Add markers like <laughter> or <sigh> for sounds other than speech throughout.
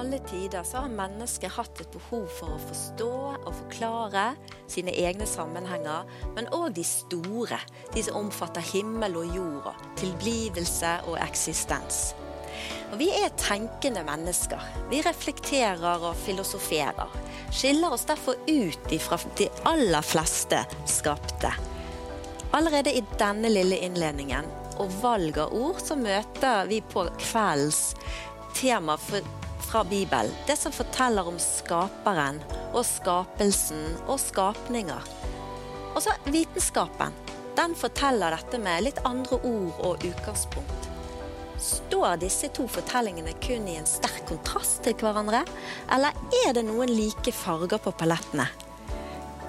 Alle tider så har mennesker hatt et behov for å forstå og forklare sine egne sammenhenger, men òg de store, de som omfatter himmel og jord, tilblivelse og eksistens. Og Vi er tenkende mennesker. Vi reflekterer og filosoferer. Skiller oss derfor ut ifra de aller fleste skapte. Allerede i denne lille innledningen og valg av ord så møter vi på kveldens tema for fra Bibelen. Det som forteller om skaperen og skapelsen og skapninger. Og så vitenskapen. Den forteller dette med litt andre ord og utgangspunkt. Står disse to fortellingene kun i en sterk kontrast til hverandre, eller er det noen like farger på palettene?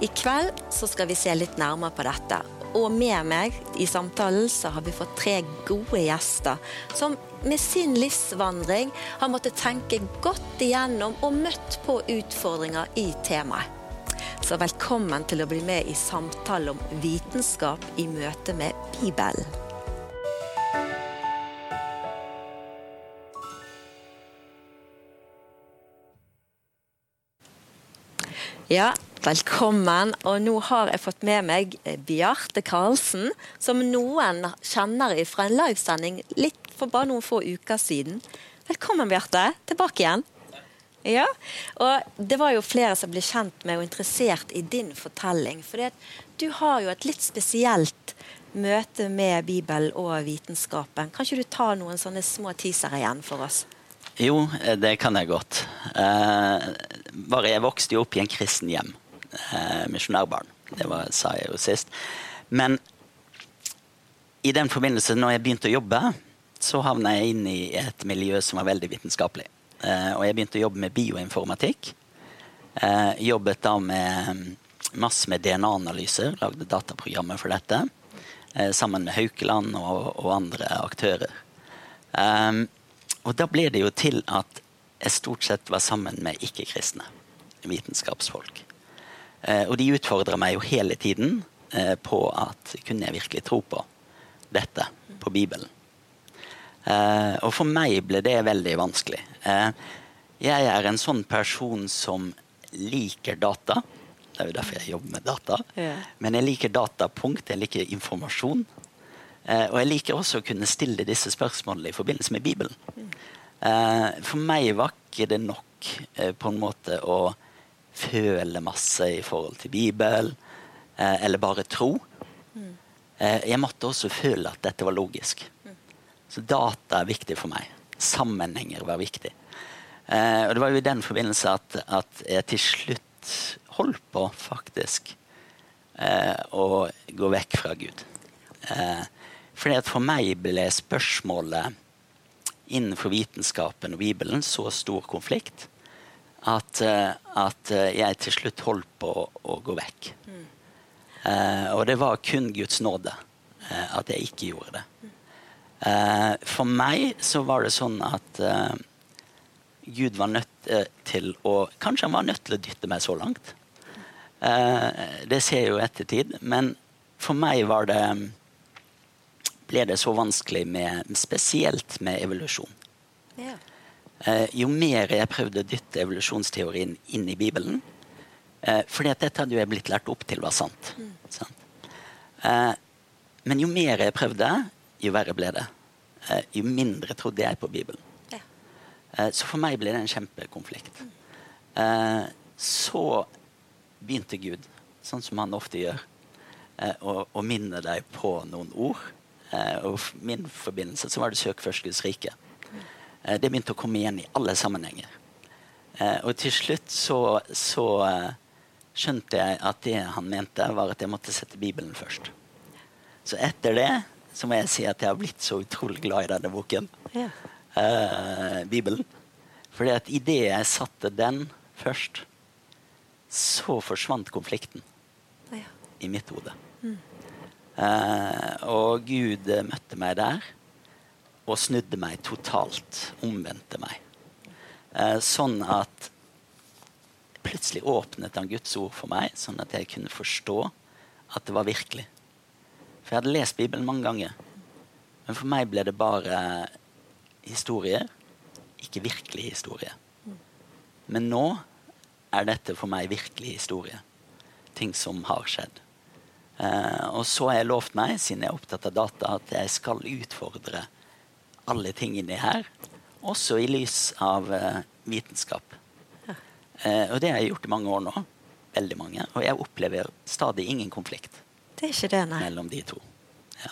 I kveld så skal vi se litt nærmere på dette, og med meg i samtalen så har vi fått tre gode gjester som med sin livsvandring har måttet tenke godt igjennom og møtt på utfordringer i temaet. Så velkommen til å bli med i samtale om vitenskap i møte med Bibelen. Ja, Velkommen. Og nå har jeg fått med meg eh, Bjarte Karlsen, som noen kjenner fra en livesending litt for bare noen få uker siden. Velkommen, Bjarte. Tilbake igjen. Ja, og Det var jo flere som ble kjent med og interessert i din fortelling. For du har jo et litt spesielt møte med Bibelen og vitenskapen. Kan ikke du ta noen sånne små teasere igjen for oss? Jo, eh, det kan jeg godt. Eh, bare Jeg vokste jo opp i en kristen hjem eh, misjonærbarn. Det var, sa jeg jo sist. Men i den forbindelse, når jeg begynte å jobbe, så havna jeg inn i et miljø som var veldig vitenskapelig. Eh, og jeg begynte å jobbe med bioinformatikk. Eh, jobbet da med masse med DNA-analyser, lagde dataprogrammer for dette. Eh, sammen med Haukeland og, og andre aktører. Um, og da ble det jo til at jeg stort sett var sammen med ikke-kristne vitenskapsfolk. Eh, og de utfordrer meg jo hele tiden eh, på at kunne jeg virkelig tro på dette, på Bibelen. Eh, og for meg ble det veldig vanskelig. jeg er en sånn person som liker data. Det er jo derfor jeg jobber med data. Men jeg liker datapunkt, jeg liker informasjon. og jeg liker også å kunne stille disse spørsmålene i forbindelse med Bibelen. for meg var ikke det nok på en måte å føle masse i forhold til Bibelen, eh, eller bare tro. Mm. Eh, jeg måtte også føle at dette var logisk. Mm. Så data er viktig for meg. Sammenhenger var viktig. Eh, og det var jo i den forbindelse at, at jeg til slutt holdt på, faktisk, eh, å gå vekk fra Gud. Eh, fordi at for meg ble spørsmålet innenfor vitenskapen og Bibelen så stor konflikt at, eh, at eh, jeg til slutt holdt på å, å gå vekk. Mm. Uh, og det var kun Guds nåde uh, at jeg ikke gjorde det. Uh, for meg så var det sånn at Gud var nødt til å Kanskje han var nødt til å dytte meg så langt. det ser jeg jo ettertid. Men for meg var det ble det så vanskelig med, spesielt med evolusjon. Yeah. Eh, jo mer jeg prøvde å dytte evolusjonsteorien inn i Bibelen eh, at dette hadde jo jeg blitt lært opp til var sant. Mm. sant? Eh, men jo mer jeg prøvde, jo verre ble det. Eh, jo mindre trodde jeg på Bibelen. Ja. Eh, så for meg ble det en kjempekonflikt. Mm. Eh, så begynte Gud, sånn som han ofte gjør, å, å minne deg på noen ord. og min forbindelse så var det 'Søk først Guds rike'. Eh, det begynte å komme igjen i alle sammenhenger. Eh, og til slutt så, så eh, skjønte jeg at det han mente, var at jeg måtte sette Bibelen først. Så etter det så må jeg si at jeg har blitt så utrolig glad i denne boken. Ja. Uh, Bibelen. Fordi at idet jeg satte den først, så forsvant konflikten ja. i mitt hode. Mm. Uh, og Gud møtte meg der og snudde meg totalt. Omvendte meg. Eh, sånn at plutselig åpnet han Guds ord for meg, sånn at jeg kunne forstå at det var virkelig. For jeg hadde lest Bibelen mange ganger. Men for meg ble det bare historie, ikke virkelig historie. Men nå er dette for meg virkelig historie. Ting som har skjedd. Eh, og så har jeg lovt meg, siden jeg er opptatt av data, at jeg skal utfordre alle tingene her. Også i lys av uh, vitenskap. Ja. Uh, og det har jeg gjort i mange år nå. Veldig mange. Og jeg opplever stadig ingen konflikt det er ikke det, nei. mellom de to. Ja.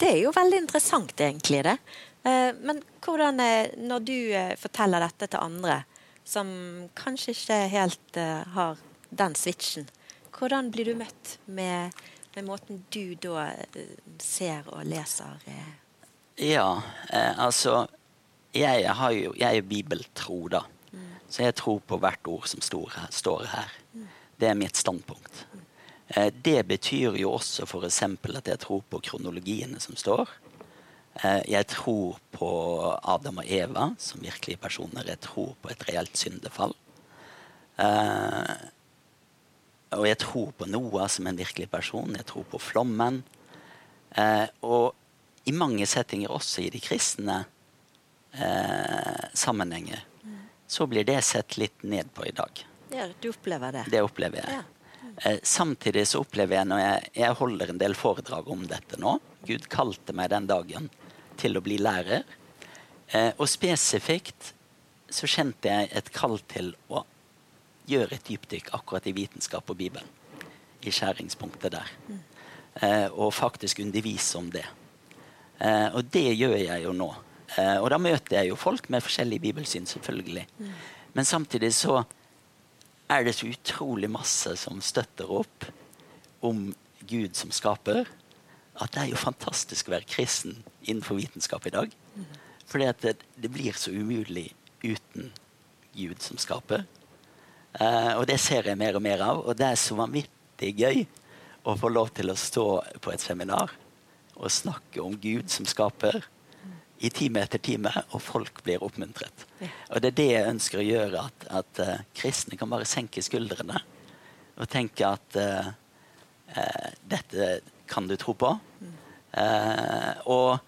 Det er jo veldig interessant, egentlig, det. Uh, men hvordan, når du forteller dette til andre, som kanskje ikke helt har den switchen, hvordan blir du møtt med, med måten du da ser og leser? Ja, altså jeg, jo, jeg er bibeltro, da. Mm. Så jeg tror på hvert ord som står her. Står her. Mm. Det er mitt standpunkt. Mm. Det betyr jo også f.eks. at jeg tror på kronologiene som står. Eh, jeg tror på Adam og Eva som virkelige personer. Jeg tror på et reelt syndefall. Eh, og jeg tror på Noah som en virkelig person. Jeg tror på flommen. Eh, og i mange settinger, også i de kristne sammenhenger, så blir det sett litt ned på i dag. Ja, du opplever det? Det opplever jeg. Ja. samtidig så opplever jeg når jeg, jeg holder en del foredrag om dette nå Gud kalte meg den dagen til å bli lærer. Eh, og spesifikt så kjente jeg et kall til å gjøre et dypdykk akkurat i vitenskap og Bibelen. I skjæringspunktet der. Eh, og faktisk undervise om det. Eh, og det gjør jeg jo nå. Eh, og da møter jeg jo folk med forskjellig bibelsyn, selvfølgelig. Men samtidig så er det så utrolig masse som støtter opp om Gud som skaper at det er jo fantastisk å være kristen innenfor vitenskap i dag. Fordi at det, det blir så umulig uten Gud som skaper. Eh, og det ser jeg mer og mer av. Og det er så vanvittig gøy å få lov til å stå på et seminar og snakke om Gud som skaper i time etter time, og folk blir oppmuntret. Og det er det jeg ønsker å gjøre, at, at uh, kristne kan bare senke skuldrene og tenke at uh, dette kan du tro på. Uh, og,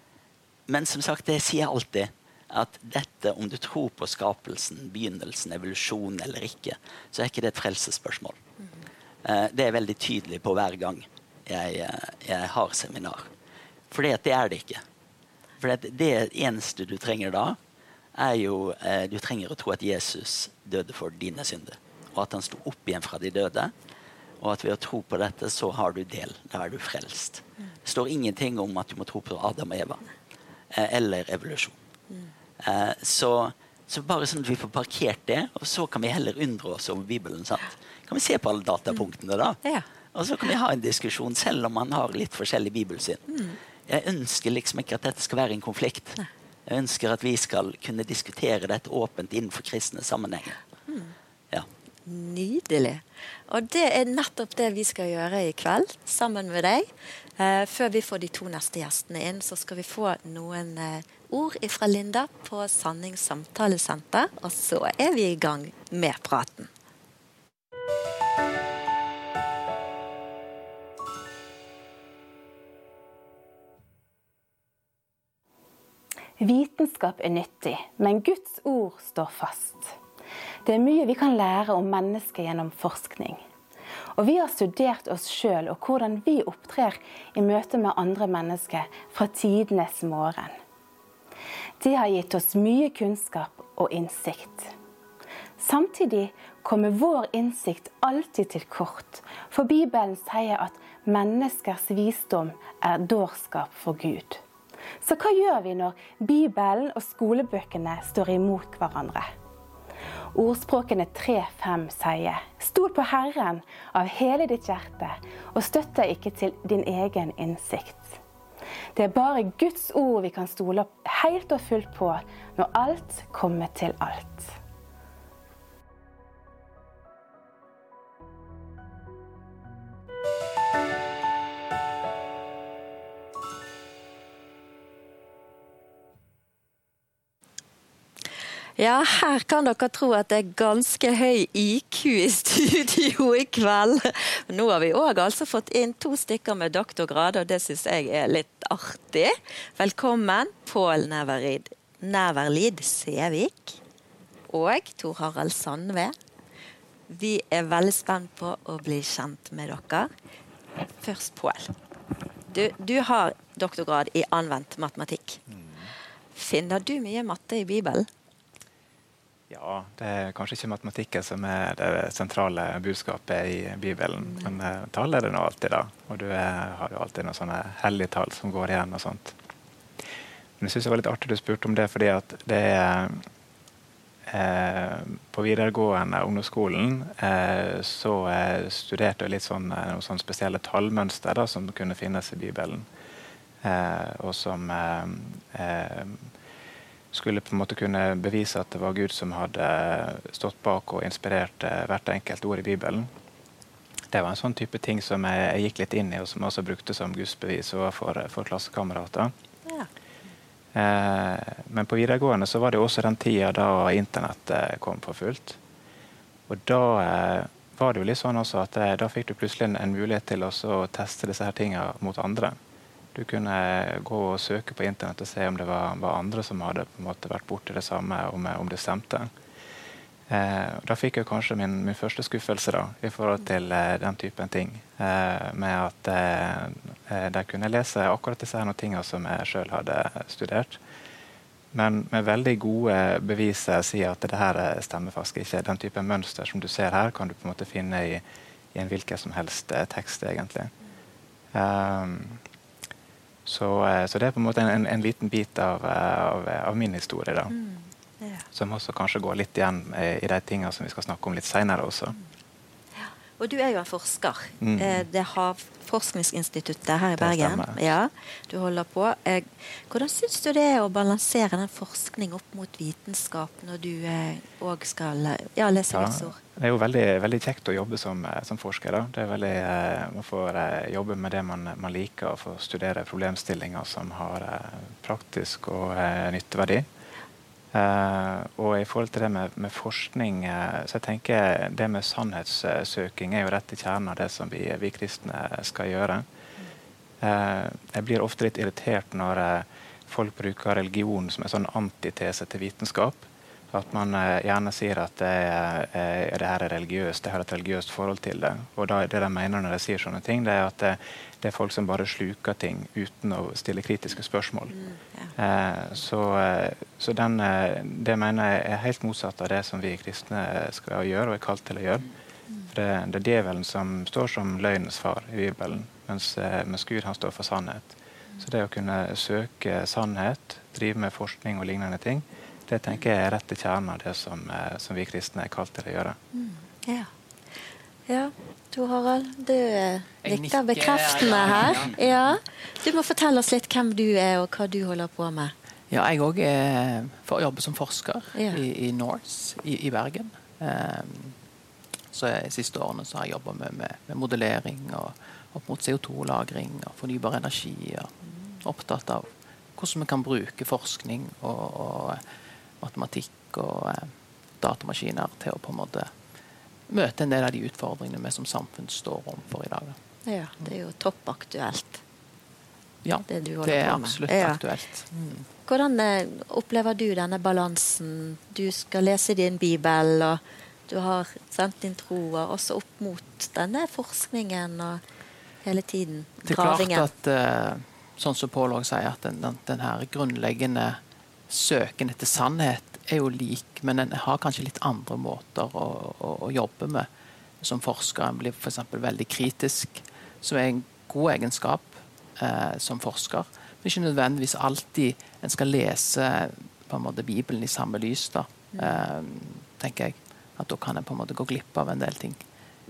men som sagt, det sier jeg alltid. At dette, om du tror på skapelsen, begynnelsen, evolusjonen eller ikke, så er ikke det et frelsesspørsmål. Uh, det er veldig tydelig på hver gang jeg, jeg har seminar. For det er det ikke. For det, det eneste du trenger da, er jo eh, Du trenger å tro at Jesus døde for dine synder. Og at han sto opp igjen fra de døde og at ved å tro på dette, så har du del. Da er du frelst. Det står ingenting om at du må tro på Adam og Eva. Eh, eller evolusjon. Eh, så, så, bare sånn at vi får parkert det, og så kan vi heller undre oss over Bibelen. sant? Kan vi se på alle datapunktene da? Og så kan vi ha en diskusjon, selv om man har litt forskjellig bibelsyn. Jeg ønsker liksom ikke at dette skal være en konflikt. Jeg ønsker at vi skal kunne diskutere dette åpent innenfor kristne sammenhenger. Ja. Nydelig. Og det er nettopp det vi skal gjøre i kveld sammen med deg. Eh, før vi får de to neste gjestene inn, så skal vi få noen eh, ord fra Linda på Sannings samtalesenter. Og så er vi i gang med praten. Vitenskap er nyttig, men Guds ord står fast. Det er mye vi kan lære om mennesket gjennom forskning. Og vi har studert oss sjøl og hvordan vi opptrer i møte med andre mennesker fra tidenes morgen. Det har gitt oss mye kunnskap og innsikt. Samtidig kommer vår innsikt alltid til kort, for Bibelen sier at menneskers visdom er dårskap for Gud. Så hva gjør vi når Bibelen og skolebøkene står imot hverandre? Ordspråkene 3-5 sier Stol på Herren av hele ditt hjerte, og støtt deg ikke til din egen innsikt. Det er bare Guds ord vi kan stole helt og fullt på når alt kommer til alt. Ja, her kan dere tro at det er ganske høy IQ i studio i kveld. Nå har vi òg altså fått inn to stykker med doktorgrad, og det syns jeg er litt artig. Velkommen, Pål Næverlid Sevik og Tor Harald Sandve. Vi er veldig spent på å bli kjent med dere. Først Pål. Du, du, har doktorgrad i anvendt matematikk. Finner du mye matte i Bibelen? Ja, det er kanskje ikke matematikken som er det sentrale budskapet i Bibelen. Men uh, tall er det nå alltid, da. Og du er, har jo alltid noen sånne hellige tall som går igjen og sånt. Men jeg syns det var litt artig du spurte om det, fordi at det er eh, På videregående ungdomsskolen eh, så eh, studerte jeg litt sånn, eh, noen sånne spesielle tallmønster da, som kunne finnes i Bibelen. Eh, og som eh, skulle på en måte kunne bevise at det var Gud som hadde stått bak og inspirert hvert enkelt ord i Bibelen. Det var en sånn type ting som jeg, gikk litt inn i, og som jeg også brukte som gudsbevis overfor for klassekamerater. Ja. Eh, men på videregående så var det også den tida da internett kom for fullt. Og da eh, var det jo litt sånn også at eh, da fikk du plutselig en, mulighet til å teste disse her tingene mot andre. Du kunne gå og søke på internett og se om det var, var andre som hadde på en måte vært borti det samme, om, om det stemte. Eh, da fikk jeg kanskje min, min, første skuffelse da, i forhold til eh, den typen ting. Eh, med at eh, de kunne lese akkurat disse her tingene som jeg sjøl hadde studert. Men med veldig gode bevis sier at det her stemmer faktisk ikke. Den typen mønster som du ser her, kan du på en måte finne i, i en hvilken som helst tekst, egentlig. Um, så, så, det er på en måte en, en liten bit av, av, av min historie. da. Mm. Yeah. Som også kanskje går litt igjen i de tingene som vi skal snakke om litt seinere også. Ja. Og du er jo en forsker. Mm. Eh, det Havforskningsinstituttet her i Bergen. Ja, du holder på. Eh, hvordan syns du det er å balansere den forskning opp mot vitenskap når du òg eh, skal ja, lese ja? Det er jo veldig, veldig, kjekt å jobbe som, som forsker. Da. Det er veldig, man får jobbe med det man, man liker, og få studere problemstillinger som har praktisk og nytteverdi. Uh, og i forhold til det med, med, forskning, uh, så jeg tenker det med sannhetssøking er jo rett i kjernen av det som vi, vi kristne skal gjøre. Uh, jeg blir ofte litt irritert når folk bruker religion som en sånn antitese til vitenskap. At man gjerne sier at det, er, det her er religiøst, det har et religiøst forhold til det. Og da, det de mener når de sier sånne ting, det er at det, det er folk som bare sluker ting uten å stille kritiske spørsmål. Mm, ja. eh, så, eh, så den, eh, det mener jeg er helt motsatt av det som vi kristne skal gjøre og er kalt til å gjøre. For det, det, er djevelen som står som løgnens far i Bibelen, mens, eh, mens Gud han står for sannhet. Så det å kunne søke sannhet, drive med forskning og lignende ting, det tenker jeg er rett i kjernen av det som, som vi kristne er kalt til å gjøre. Mm, ja. ja. Tor Harald, du nikker bekreftende her. Ja. Du må fortelle oss litt hvem du er, og hva du holder på med. Ja, jeg òg får jobbe som forsker ja. i, i Norse i, i Bergen. Um, så De siste årene så har jeg jobba med, med, med, modellering og opp mot CO2-lagring og fornybar energi. og Opptatt av hvordan vi kan bruke forskning og, og matematikk og eh, datamaskiner til å på en måte møte en del av de utfordringene vi som samfunn står overfor i dag. Ja, det er jo toppaktuelt. Ja, det, det er absolutt ja. aktuelt. Mm. Hvordan eh, opplever du denne balansen? Du skal lese din bibel, og du har sendt din tro, også opp mot denne forskningen og hele tiden gravingen. Det er klart at, uh, sånn som Pål sier, at den, den, den her grunnleggende søken etter sannhet er jo lik, men en har kanskje litt andre måter å, å, å jobbe med. Som forsker en blir f.eks. veldig kritisk, som er en god egenskap eh, som forsker. Men ikke nødvendigvis alltid en skal lese på en måte Bibelen i samme lys. da, eh, tenker jeg. At da kan en på en måte gå glipp av en del ting.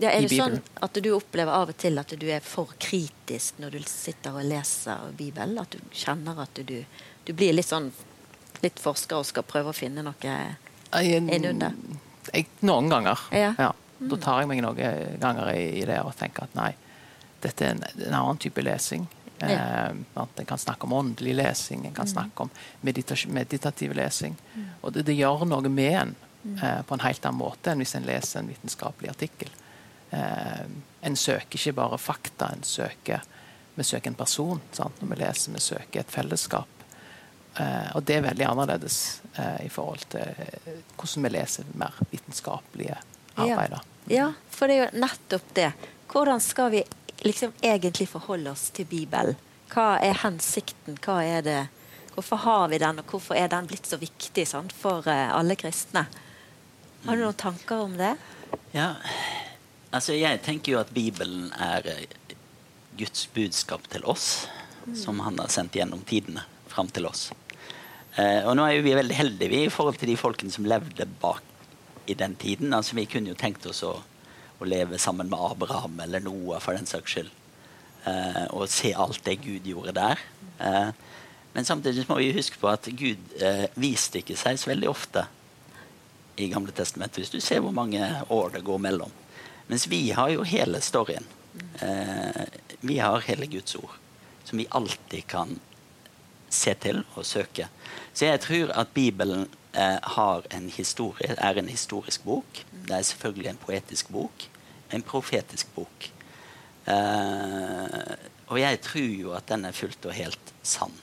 Ja, er det sånn at du opplever av og til at du er for kritisk når du sitter og leser Bibelen? At du kjenner at du, du blir litt sånn litt forsker og skal prøve å finne noe innunder? Noen ganger. Ja. ja. Da tar jeg meg noen ganger i, det og tenker at nei, dette er en, en annen type lesing. Ja. Eh, en kan snakke om åndelig lesing, en kan mm. snakke om medita meditativ lesing. Mm. Og det, det, gjør noe med en mm. eh, på en helt annen måte enn hvis en leser en vitenskapelig artikkel. Eh, en søker ikke bare fakta, en søker, vi søker en person. Sant? Når vi leser, vi søker et fellesskap. Eh, og det er veldig annerledes eh, i forhold til eh, hvordan vi leser mer vitenskapelige arbeider. Ja. ja, for det er jo nettopp det. Hvordan skal vi liksom egentlig forholde oss til Bibelen? Hva er hensikten? Hva er det Hvorfor har vi den, og hvorfor er den blitt så viktig sant, for alle kristne? Har du noen tanker om det? Ja, altså jeg tenker jo at Bibelen er Guds budskap til oss, mm. som han har sendt gjennom tidene fram til oss. Eh, og nå er vi veldig heldige vi, i forhold til de folkene som levde bak i den tiden. Altså Vi kunne jo tenkt oss å, å leve sammen med Abraham eller Noah for den saks skyld. Eh, og se alt det Gud gjorde der. Eh, men samtidig må vi huske på at Gud eh, viste ikke seg så veldig ofte i Gamle testamentet, hvis du ser hvor mange år det går mellom. Mens vi har jo hele storyen. Eh, vi har hele Guds ord, som vi alltid kan se til og søke. Så jeg tror at Bibelen eh, en historie, er en historisk bok. Det er selvfølgelig en poetisk bok. En profetisk bok. Eh, og jeg tror jo at den er fullt og helt sann.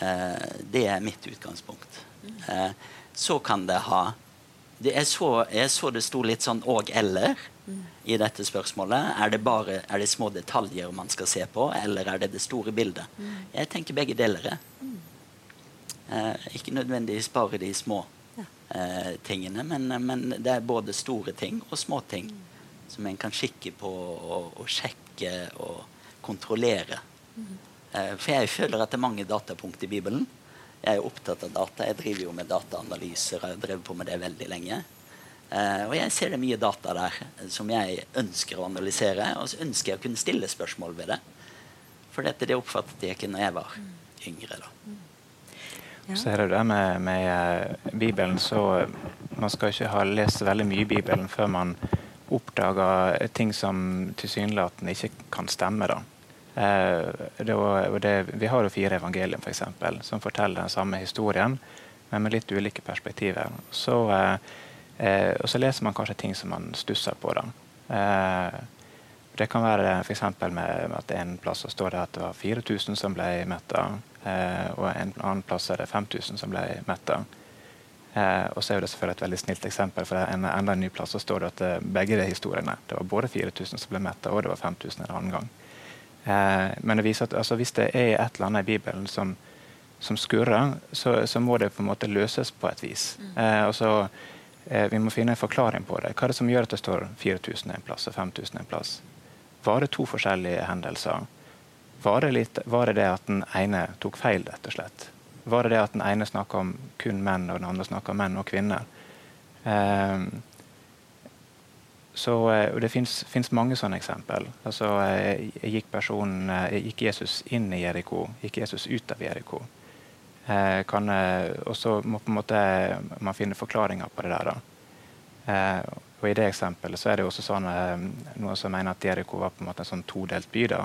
Eh, det er mitt utgangspunkt. Eh, så kan det ha det er så, jeg så det sto litt sånn og-eller i dette spørsmålet. Er det, bare, er det små detaljer man skal se på, eller er det det store bildet? Jeg tenker begge deler. Eh, ikke nødvendigvis bare de små eh, tingene, men, men, det er både store ting og små ting som en kan kikke på og, og sjekke og kontrollere. Eh, for jeg føler at det er mange datapunkt i Bibelen. Jeg er opptatt av data. Jeg driver jo med dataanalyser. Jeg har drevet på med det veldig lenge. Uh, og jeg ser det mye data der som jeg ønsker å analysere. Og så ønsker jeg å kunne stille spørsmål ved det. For dette det oppfattet jeg ikke når jeg var yngre. da. Ja. Så er det det med, med uh, Bibelen, så man skal ikke ha lest veldig mye i Bibelen før man oppdager ting som tilsynelatende ikke kan stemme. da. Eh, det, det, vi har jo fire evangelier for eksempel, som forteller den samme historien, men med litt ulike perspektiver. Så, eh, eh, og så leser man kanskje ting som man stusser på. Da. det kan være f.eks. med at en plass står det at det var 4000 som ble metta, og en annen plass er det 5000 som ble metta. Eh, og så er det selvfølgelig et veldig snilt eksempel, for en, enda en ny plass så står det at begge de historiene Det var både 4000 som ble metta, og det var 5000 en annen gang. Eh, men det viser at altså, hvis det er et eller annet i Bibelen som, som skurrer, så, så, må det på en måte løses på et vis. Mm. Eh, og så, eh, Vi må finne en forklaring på det. Hva er det som gjør at det står 4000 en plass og 5000 en plass? Var det to forskjellige hendelser? Var det, litt, var det det at den ene tok feil, rett og slett? Var det det at den ene snakka om kun menn, og den andre snakka om menn og kvinner? Eh, så, eh, og Det fins mange sånne eksempel. Altså, eh, gikk, personen, eh, gikk Jesus inn i Jeriko? Gikk Jesus ut av Jeriko? Eh, og så må måte man finne forklaringer på det der. Eh, og I det eksempelet så er det også sånn, eh, noen som mener at Jeriko var på en måte en sånn todelt by. da.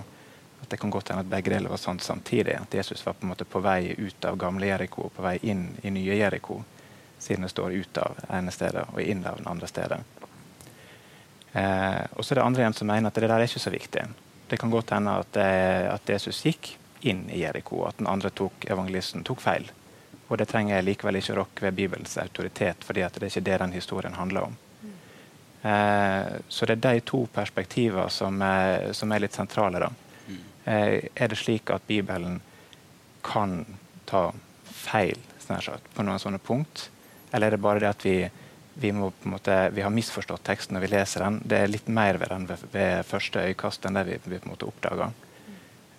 At Det kan godt hende at begge deler var sånn samtidig. At Jesus var på en måte på vei ut av gamle Jeriko og på vei inn i nye Jeriko. Siden det står ut av ene stedet og inn av det andre stedet. Eh, og så er det andre igjen som mener at det der er ikke så viktig. Det kan godt hende at, eh, at Jesus gikk inn i Jeriko, at den andre tok, evangelisten tok feil. Og det trenger jeg likevel ikke rokke ved Bibelens autoritet, fordi det er ikke det den historien handler om. Eh, så det er de to perspektivene som, som er litt sentrale. da. Eh, er det slik at Bibelen kan ta feil på noen sånne punkt, eller er det bare det at vi vi, må, måte, vi, har misforstått teksten når vi leser den. Det er litt mer ved den ved, ved første øyekast enn det vi, vi på en måte oppdager.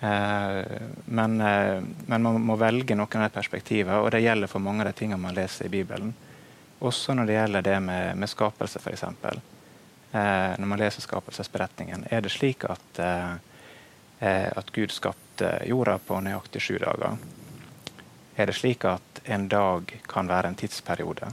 Eh, men, eh, men, man må velge noen av de perspektivene, og det gjelder for mange av de tingene man leser i Bibelen. Også når det gjelder det med, med skapelse, f.eks. Eh, når man leser skapelsesberetningen, er det slik at, eh, eh, at Gud skapte jorda på nøyaktig sju dager? Er det slik at en dag kan være en tidsperiode?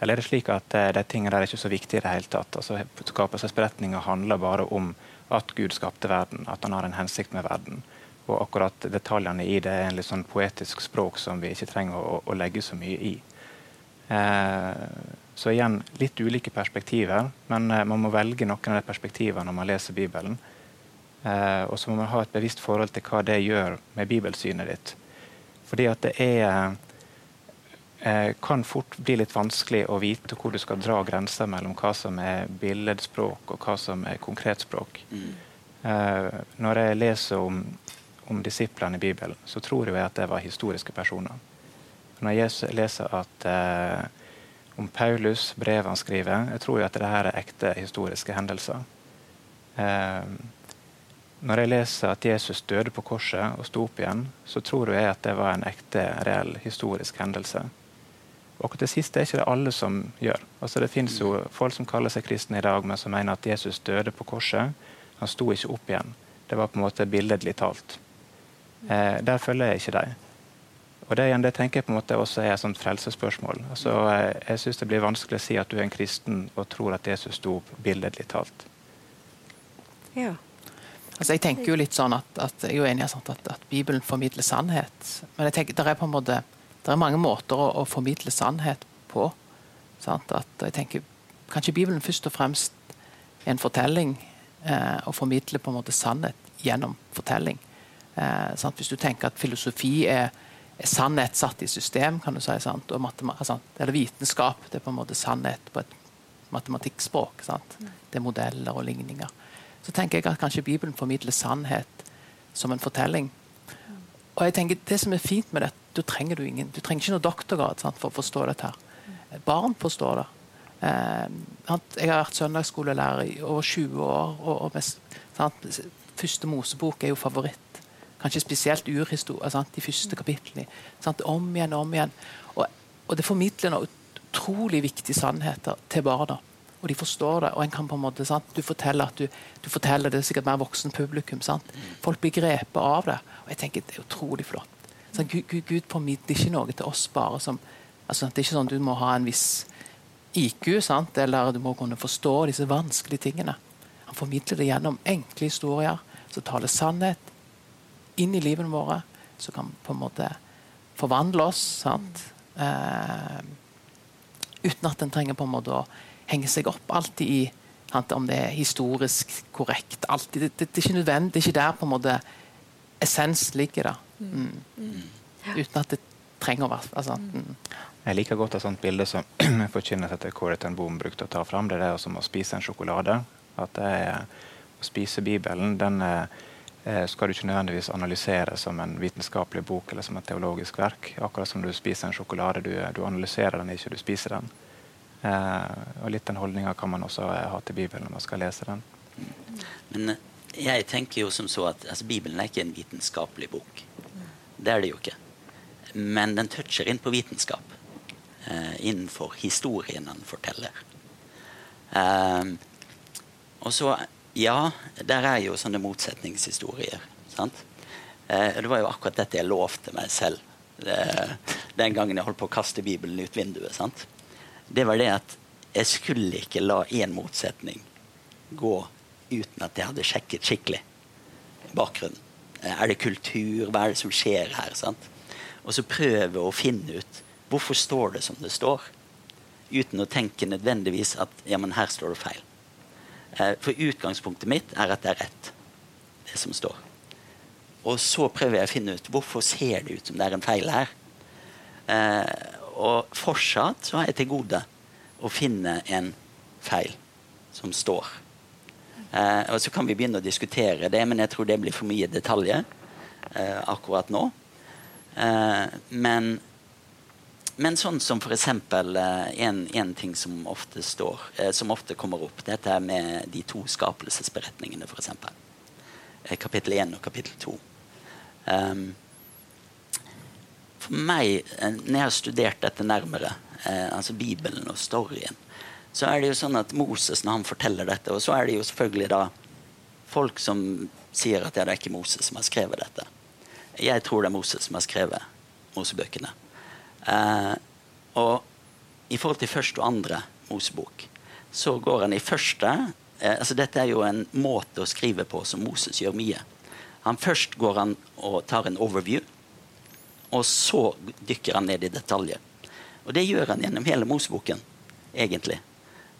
Eller er det slik at uh, de tingene der er ikke så viktige i det hele tatt? Altså, Skapelsesberetninga handler bare om at Gud skapte verden, at han har en hensikt med verden. Og akkurat detaljene i det er en litt sånn poetisk språk som vi ikke trenger å, å legge så mye i. Eh, så igjen litt ulike perspektiver, men eh, man må velge noen av de perspektivene når man leser Bibelen. og så må man ha et bevisst forhold til hva det gjør med bibelsynet ditt. Fordi at det er eh, kan fort bli litt vanskelig å vite hvor du skal dra grenser mellom hva som er billedspråk og hva som er konkretspråk. Mm. Eh, når jeg leser om, om disiplene i Bibelen, så tror jeg at det var historiske personer. Når jeg leser at eh, om Paulus, brevet han skriver, jeg tror jo at dette er ekte historiske hendelser. Eh, når jeg leser at Jesus døde på korset og sto opp igjen, så tror jeg at det var en ekte, reell historisk hendelse. Akkurat det siste er ikke det alle som gjør. Altså Det fins jo folk som kaller seg kristne i dag, men som mener at Jesus døde på korset. Han sto ikke opp igjen. Det var på en måte billedlig talt. Eh, der følger jeg ikke deg. Og det, igjen, det tenker jeg på en måte også er et sånt frelsesspørsmål. Altså, eh, jeg syns det blir vanskelig å si at du er en kristen og tror at Jesus sto opp billedlig talt. Ja. Altså, jeg tenker jo litt sånn at, at jeg er jo enig i at, at, Bibelen formidler sannhet. Men jeg tenker, det er på en måte, det er mange måter å, å formidle sannhet på. Sant? At jeg tenker, Kanskje Bibelen først og fremst er en fortelling, eh, og formidler på en måte sannhet gjennom fortelling. Eh, Hvis du tenker at filosofi er, er, sannhet satt i system, kan du si, sant? og sant? eller vitenskap det er på en måte sannhet på et matematikkspråk. Sant? Mm. Det er modeller og ligninger så tenker jeg at kanskje Bibelen formidler sannhet som en fortelling. Og jeg tenker Det som er fint med det, du trenger, du ingen, du trenger ikke noe doktorgrad sant, for å forstå dette. her. Barn forstår det. Eh, jeg har vært søndagsskolelærer i over 20 år. og, og mest, Første Mosebok er jo favoritt. Kanskje spesielt urhistorie, sant, de første kapitlene. Sant, om igjen om igjen. Og, og det formidler noen utrolig viktige sannheter til barna og de forstår det. og en kan på en måte, sant? Du forteller at du, du forteller det sikkert mer voksen publikum. sant? Folk blir grepet av det. og jeg tenker Det er utrolig flott. Så Gud, Gud, Gud formidler ikke noe til oss bare som altså Det er ikke sånn du må ha en viss IQ, sant? eller du må kunne forstå disse vanskelige tingene. Han formidler det gjennom enkle historier som taler sannhet inn i livene våre, som kan på en måte forvandle oss. sant? Eh, uten at en trenger på en måte å henge seg opp alltid i sant? om det er historisk korrekt. Alltid. Det, det, det, er ikke nødvendig. Det er ikke der på en måte essens ligger. da. Mm. Mm. Uten at det trenger å være altså, mm. Jeg liker godt et sånt bilde som <clears throat> forkynnes etter Kåre ten Boom brukte å ta fram. Det er som å spise en sjokolade. At det er, Å spise Bibelen den er, eh, skal du ikke nødvendigvis analysere som en vitenskapelig bok eller som et teologisk verk. Akkurat som du spiser en sjokolade. Du, du analyserer den ikke, du spiser den. Eh, og litt den holdninga kan man også ha til Bibelen når man skal lese den. Men eh, jeg tenker jo som så at altså, Bibelen er ikke en vitenskapelig bok. Det er det jo ikke. Men den toucher inn på vitenskap. Eh, innenfor historien han forteller. Eh, og så Ja, der er jo sånne motsetningshistorier. Eh, det var jo akkurat dette jeg lovte meg selv det, den gangen jeg holdt på å kaste Bibelen ut vinduet. sant? det var det at jeg skulle ikke la én motsetning gå uten at jeg hadde sjekket skikkelig bakgrunnen. Er det kultur? Hva er det som skjer her? Sant? Og så prøve å finne ut hvorfor står det som det står, uten å tenke nødvendigvis at ja, men her står det feil. Eh, for utgangspunktet mitt er at det er rett, det som står. Og så prøver jeg å finne ut hvorfor ser det ut som det er en feil her. Eh, og fortsatt så har jeg til gode å finne en feil som står. Eh, og Så kan vi begynne å diskutere det, men jeg tror det blir for mye detaljer eh, akkurat nå. Eh, men, men, sånn som f.eks. Eh, en, en ting som ofte står, eh, som ofte kommer opp, dette med de to skapelsesberetningene, f.eks. Eh, kapittel 1 og kapittel 2. Um, for meg, eh, når jeg har studert dette nærmere, altså Bibelen og storyen, så er det jo sånn at Moses, når han forteller dette Og så er det jo selvfølgelig da folk som sier at ja, det er ikke Moses som har skrevet dette. Jeg tror det er Moses som har skrevet Mosebøkene. Eh, og i forhold til første og andre Mosebok, så går han i første eh, altså Dette er jo en måte å skrive på som Moses gjør mye. Han Først går han og tar en overview og så dykker han ned i detaljer. Og det gjør han gjennom hele Moseboken, egentlig.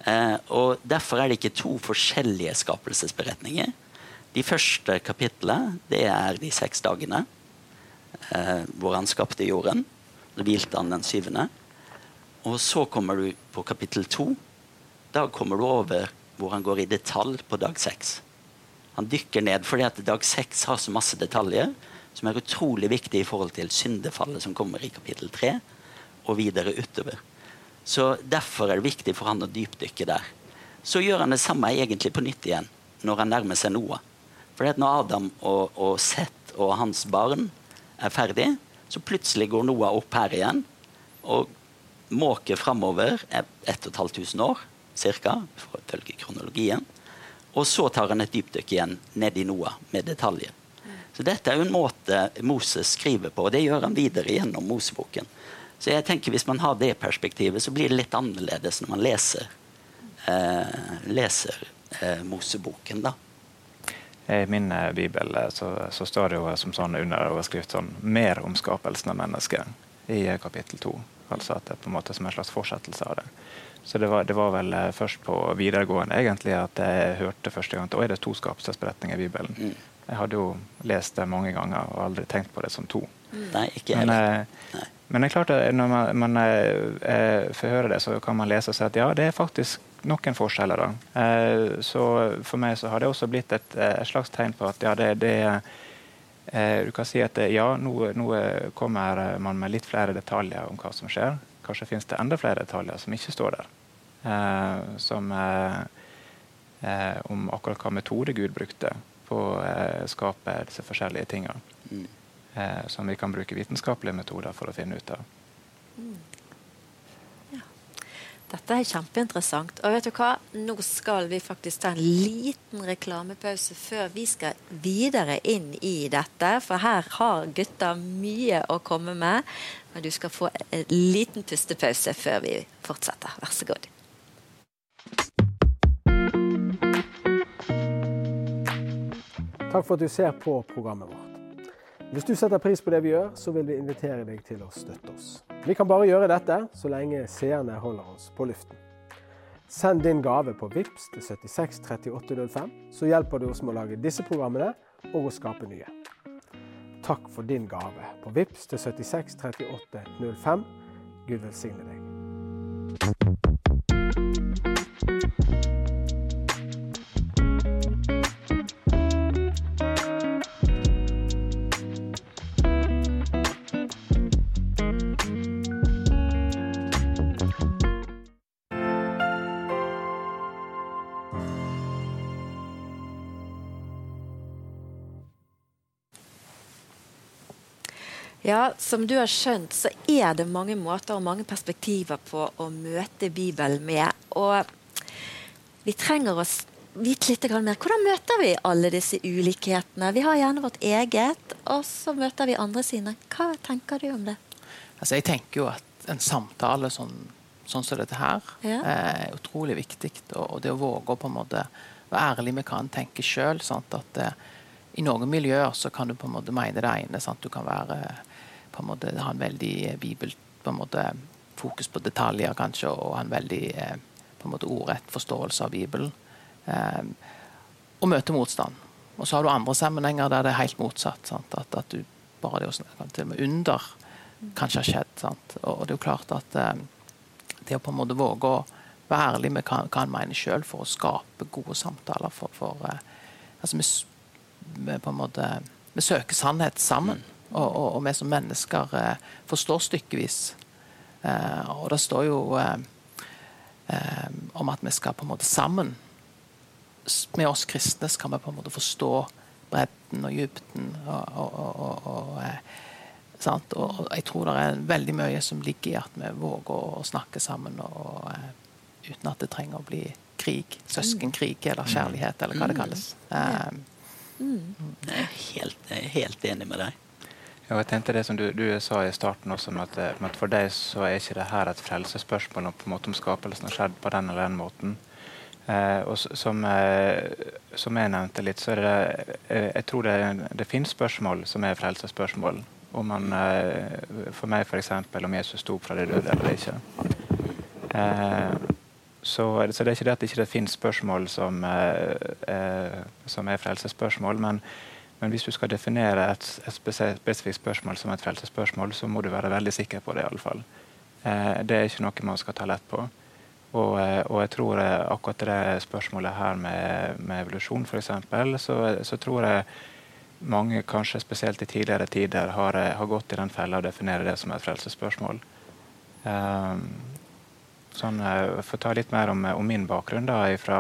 Eh, og Derfor er det ikke to forskjellige skapelsesberetninger. De første kapitlene det er de seks dagene. eh, hvor han skapte jorden. Da hvilte han den syvende. Og så kommer du på kapittel to. Da kommer du over hvor han går i detalj på dag seks. Han dykker ned fordi at dag seks har så masse detaljer som er utrolig viktige i forhold til syndefallet som kommer i kapittel tre, og videre utover. Så Derfor er det viktig for han å dypdykke der. Så gjør han det samme egentlig på nytt igjen når han nærmer seg Noah. For når Adam og, og Seth og hans barn er ferdig, så plutselig går Noah opp her igjen og måker framover 1500 år ca. ifølge kronologien. Og så tar han et dypdykk igjen ned i Noah med detaljer. Så dette er jo en måte Moses skriver på, og det gjør han videre gjennom Moseboken. Så jeg tenker hvis man har det perspektivet, så blir det litt annerledes når man leser, eh, leser eh, Moseboken, da. I min eh, bibel eh, så, så, står det jo som sånn under overskrift sånn 'Mer om skapelsen av mennesket' i eh, kapittel to. Altså at det er på en måte som en slags fortsettelse av det. Så det var, det var, vel først på videregående egentlig at jeg hørte første gang at det er to skapelsesberetninger i Bibelen. Mm. Jeg hadde jo lest det mange ganger og aldri tenkt på det som to. Mm. Nei, ikke men, Nei. Men det er klart at når man, man eh, forhører det, så kan man lese og si at ja, det er faktisk noen forskjeller. da. Eh, så for meg så har det også blitt et, et slags tegn på at ja, det, det eh, Du kan si at ja, nå, nå, kommer man med litt flere detaljer om hva som skjer. Kanskje finnes det enda flere detaljer som ikke står der. Eh, som eh, eh, om akkurat hva metode Gud brukte på å skape disse forskjellige tingene. Mm. Som vi kan bruke vitenskapelige metoder for å finne ut av. Mm. Dette er kjempeinteressant. Og vet du hva? Nå skal vi faktisk ta en liten reklamepause før vi skal videre inn i dette. For her har gutta mye å komme med. Men du skal få en liten pustepause før vi fortsetter. Vær så god. Takk for at du ser på programmet vårt. Hvis du setter pris på det vi gjør, så vil vi invitere deg til å støtte oss. Vi kan bare gjøre dette så lenge seerne holder oss på luften. Send din gave på VIPS til 76 3805, så hjelper du oss med å lage disse programmene og å skape nye. Takk for din gave på VIPS til 76 3805. Gud velsigne deg. Ja, Som du har skjønt, så er det mange måter og mange perspektiver på å møte Bibelen med. Og vi trenger å vite litt mer. Hvordan møter vi alle disse ulikhetene? Vi har gjerne vårt eget, og så møter vi andre sine. Hva tenker du om det? Altså, jeg tenker jo at en samtale sånn, sånn som dette her ja. er utrolig viktig. Og det å våge å på en måte være ærlig med hva en tenker sjøl. At eh, i noen miljøer så kan du på en måte mene det ene. Sant? Du kan være på en måte ha en veldig eh, bibel på en måte fokus på detaljer, kanskje, og ha en veldig eh, på en måte ordrett forståelse av Bibelen. Um, og møte motstand. Og så har du andre sammenhenger der det er helt motsatt. At, at, du bare det å snakke til og med under kanskje har skjedd. Sant? Og det er jo klart at um, det å på en måte våge å være ærlig med hva, hva en mener sjøl for å skape gode samtaler for, for uh, altså vi, vi, på en måte vi søker sannhet sammen. Mm. Og, og, og vi som mennesker eh, forstår stykkevis. Eh, og det står jo eh, eh, om at vi skal på en måte sammen Med oss kristne skal vi på en måte forstå bredden og dybden. Og, og, eh, og, jeg tror det er veldig mye som ligger i at vi våger å snakke sammen eh, uten at det trenger å bli krig. Søskenkrig eller kjærlighet, eller hva det kalles. Mm. Mm. Jeg er helt, helt enig med deg. Ja, jeg tenkte det som du, du, sa i starten også, med at, at, for deg så er ikke det her et frelsesspørsmål på en måte om skapelsen har skjedd på den eller den måten. Eh, og som, eh, som, jeg nevnte litt, så er det eh, Jeg tror det, det finnes spørsmål som er frelsesspørsmål. Om man, eh, for meg f.eks. om Jesus sto fra de døde eller ikke. Eh, så, så, det er ikke det at det ikke finnes spørsmål som, eh, som er frelsesspørsmål, men Men hvis du skal definere et, et spesifikt spørsmål som et frelsesspørsmål, så må du være veldig sikker på det. i alle fall. Eh, det er ikke noe man skal ta lett på. Og, eh, og jeg tror eh, akkurat det spørsmålet her med, med evolusjon, f.eks., så, så tror jeg mange, kanskje spesielt i tidligere tider, har, har gått i den fella å definere det som et frelsesspørsmål. Um, sånn, for å ta litt mer om, om min bakgrunn da, fra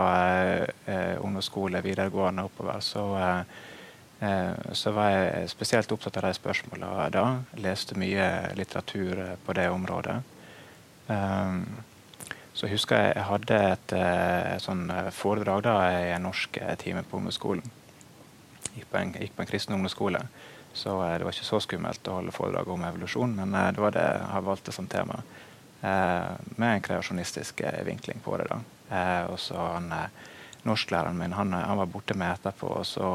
eh, ungdomsskole, videregående oppover, så, eh, så var jeg spesielt opptatt av de spørsmålene da. Leste mye litteratur på det området. Um, så husker jeg, jeg hadde et, et sånn foredrag da, i en norsk time på ungdomsskolen gikk på en, gikk på en kristen ungdomsskole. Så eh, det var ikke så skummelt å holde foredrag om evolusjon, men eh, det var det jeg valgte som tema. Eh, med en kreasjonistisk vinkling på det. da. og så han, Norsklæreren min han, han, var borte med etterpå. og så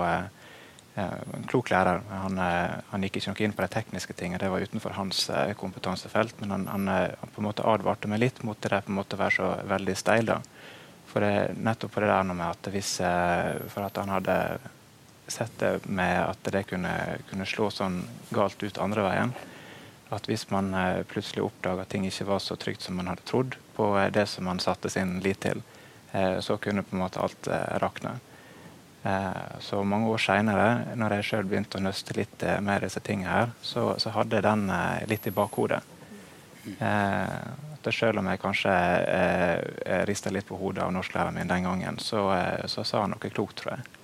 en klok lærer. Han, han, gikk ikke noe inn på de tekniske tingene, det var utenfor hans kompetansefelt. Men han, han, på en måte advarte meg litt mot det der på en måte å være så veldig steil. da. For det, nettopp på det der med at hvis, For at han hadde sett det med at det kunne, kunne, slå sånn galt ut andre veien. At hvis man eh, plutselig oppdaga at ting ikke var så trygt som man hadde trodd på eh, det som man satte sin lit til, eh, så kunne på en måte alt rakne. Så mange år seinere, når jeg sjøl begynte å nøste litt med disse tingene her, så, så hadde jeg den litt i bakhodet. At selv om jeg kanskje rista litt på hodet av norsklæreren min den gangen, så, så sa han noe klokt, tror jeg.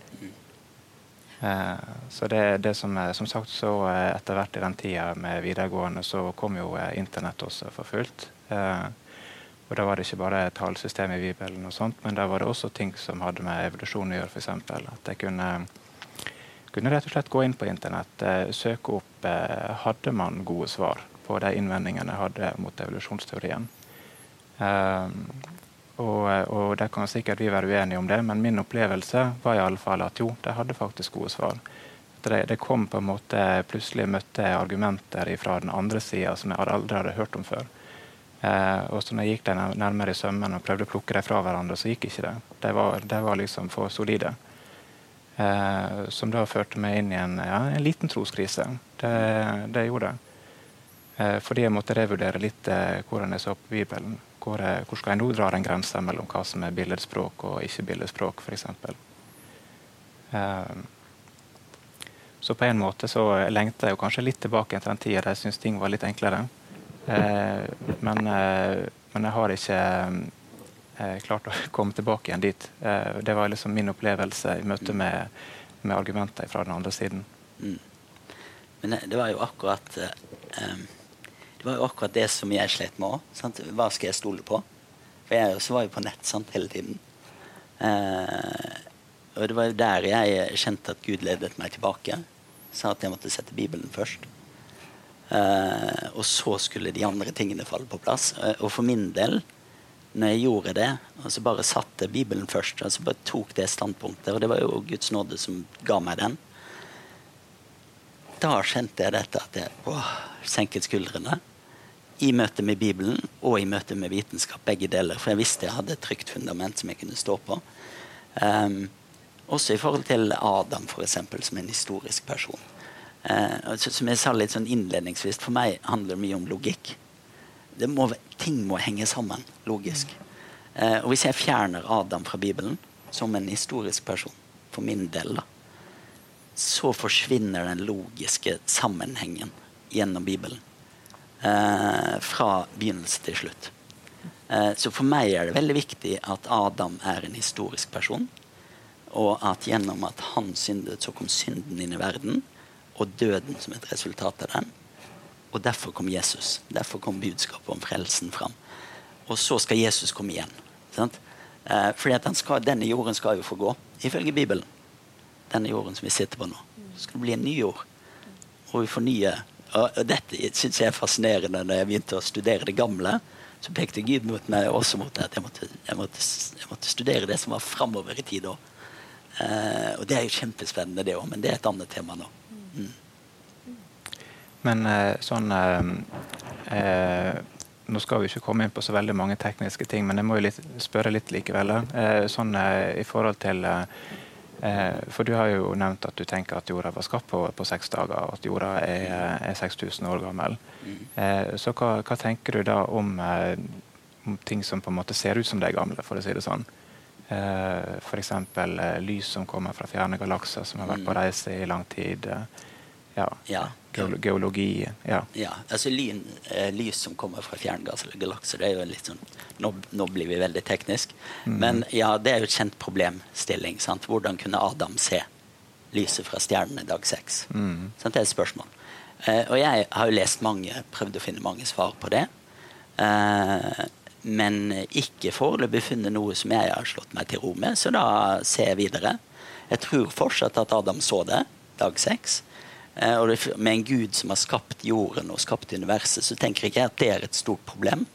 Eh, så det, det som, som sagt så eh, Etter hvert i den tida med videregående så kom jo eh, internett også for fullt. Og Da var det ikke bare tallsystem i Bibelen, og sånt, men da var det også ting som hadde med evolusjon å gjøre. Eksempel. At jeg kunne, kunne rett og slett gå inn på internett, søke opp Hadde man gode svar på de innvendingene jeg hadde mot evolusjonsteorien. Og, og det kan sikkert vi være uenige om det, men min opplevelse var i alle fall at jo, de hadde faktisk gode svar. Det, det kom på en måte Plutselig møtte argumenter fra den andre sida som jeg aldri hadde hørt om før. Eh, og så når jeg gikk dem nærmere i sømmene og prøvde å plukke dem fra hverandre, så gikk ikke det. De var, de var liksom for solide. Eh, som da førte meg inn i en, ja, en liten troskrise. Det, det gjorde det. Eh, fordi jeg måtte revurdere litt eh, hvordan jeg så på Bibelen. Hvor, hvor skal jeg nå dra en grense mellom hva som er billedspråk og ikke billedspråk, f.eks. Um, så på en måte så lengter jeg jo kanskje litt tilbake til den tida da jeg syntes ting var litt enklere. Uh, men, uh, men, jeg har ikke klart å <laughs> komme tilbake igjen dit. det var liksom min opplevelse i møte med, med argumenter fra den andre siden. Mm. Men det var jo akkurat um det var jo akkurat det som jeg slet med òg. Hva skal jeg stole på? For jeg også var jo på nett sant, hele tiden. Eh, og det var jo der jeg kjente at Gud ledet meg tilbake. Sa at jeg måtte sette Bibelen først. Eh, og så skulle de andre tingene falle på plass. Eh, og for min del, når jeg gjorde det, og så bare satte Bibelen først, og så bare tok det standpunktet, og det var jo Guds nåde som ga meg den, da kjente jeg dette at jeg åh, senket skuldrene i møte med Bibelen og i møte med vitenskap, begge deler. For jeg visste jeg hadde et trygt fundament som jeg kunne stå på. Um, også i forhold til Adam, for eksempel, som en historisk person. Uh, som jeg sa litt sånn innledningsvis, for meg handler det mye om logikk. Må, ting må henge sammen logisk. Uh, og hvis jeg fjerner Adam fra Bibelen som en historisk person, for min del, da, så forsvinner den logiske sammenhengen gjennom Bibelen fra begynnelse til slutt. Eh, så for meg er det veldig viktig at Adam er en historisk person. Og at gjennom at han syndet, så kom synden inn i verden. Og døden som et resultat av den. Og derfor kom Jesus. Derfor kom budskapet om frelsen fram. Og så skal Jesus komme igjen. Sant? Eh, fordi at skal, denne jorden skal jo få gå, ifølge Bibelen. Denne jorden som vi sitter på nå. Så skal det bli en ny jord. Og vi får nye og dette syns jeg er fascinerende. Når jeg begynte å studere det gamle, så pekte Gud mot meg også mot at jeg måtte, jeg måtte, jeg måtte studere det som var framover i tid. Eh, og det er jo kjempespennende, det òg, men det er et annet tema nå. Mm. Men eh, sånn eh, eh, Nå skal vi ikke komme inn på så veldig mange tekniske ting, men jeg må jo litt, spørre litt likevel. Eh, sånn i forhold til for du har jo nevnt at du tenker at jorda var skapt på, på seks dager, og at jorda er, er 6000 år gammel. Eh, så hva, hva, tenker du da om, eh, om, ting som på en måte ser ut som de er gamle, for å si det sånn? Eh, F.eks. Eh, lys som kommer fra fjerne galakser, som har vært på mm. reise i lang tid. Eh, ja. Geologi. Ja. ja. altså lyn, eh, Lys som kommer fra fjerne galakser, det er jo litt sånn nå, nå, blir vi veldig teknisk. Mm. Men ja, det er jo et kjent problemstilling. Sant? Hvordan kunne Adam se lyset fra stjernene dag seks? Mm. Det er et spørsmål. Eh, og jeg har jo lest mange, prøvd å finne mange svar på det. Eh, men ikke foreløpig funnet noe som jeg har slått meg til ro med, så da ser jeg videre. Jeg tror fortsatt at Adam så det dag seks. Eh, og med en gud som har skapt jorden og skapt universet, så tenker jeg ikke at det er et stort problem.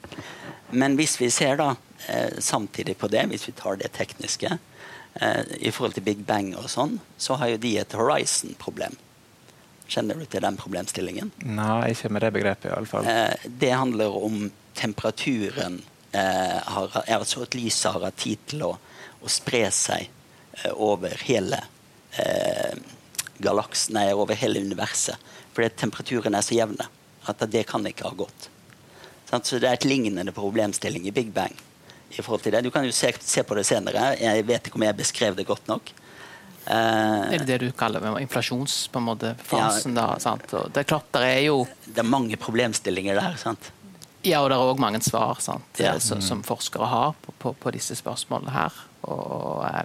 Men hvis vi ser da eh, samtidig på det, hvis vi tar det tekniske eh, i forhold til Big Bang og sånn, så har jo de et horizon-problem. Kjenner du til den problemstillingen? Nei, ikke med det begrepet i alle fall. Eh, det handler om temperaturen eh, har, altså at lyset har hatt tid til å, å spre seg over hele eh, galaksen, er over hele universet. Fordi temperaturen er så jevne at det kan ikke ha gått. Så det er et lignende problemstilling i Big Bang. i forhold til det. Du kan jo se, se på det senere. Jeg vet ikke om jeg beskrev det godt nok. Uh, er det det du kaller inflasjonsfasen? Ja, da, det er klart, det er jo Det er mange problemstillinger der. sant? Ja, og det er òg mange svar sant, ja. som, som, forskere har på, på, på, disse spørsmålene her. Og eh,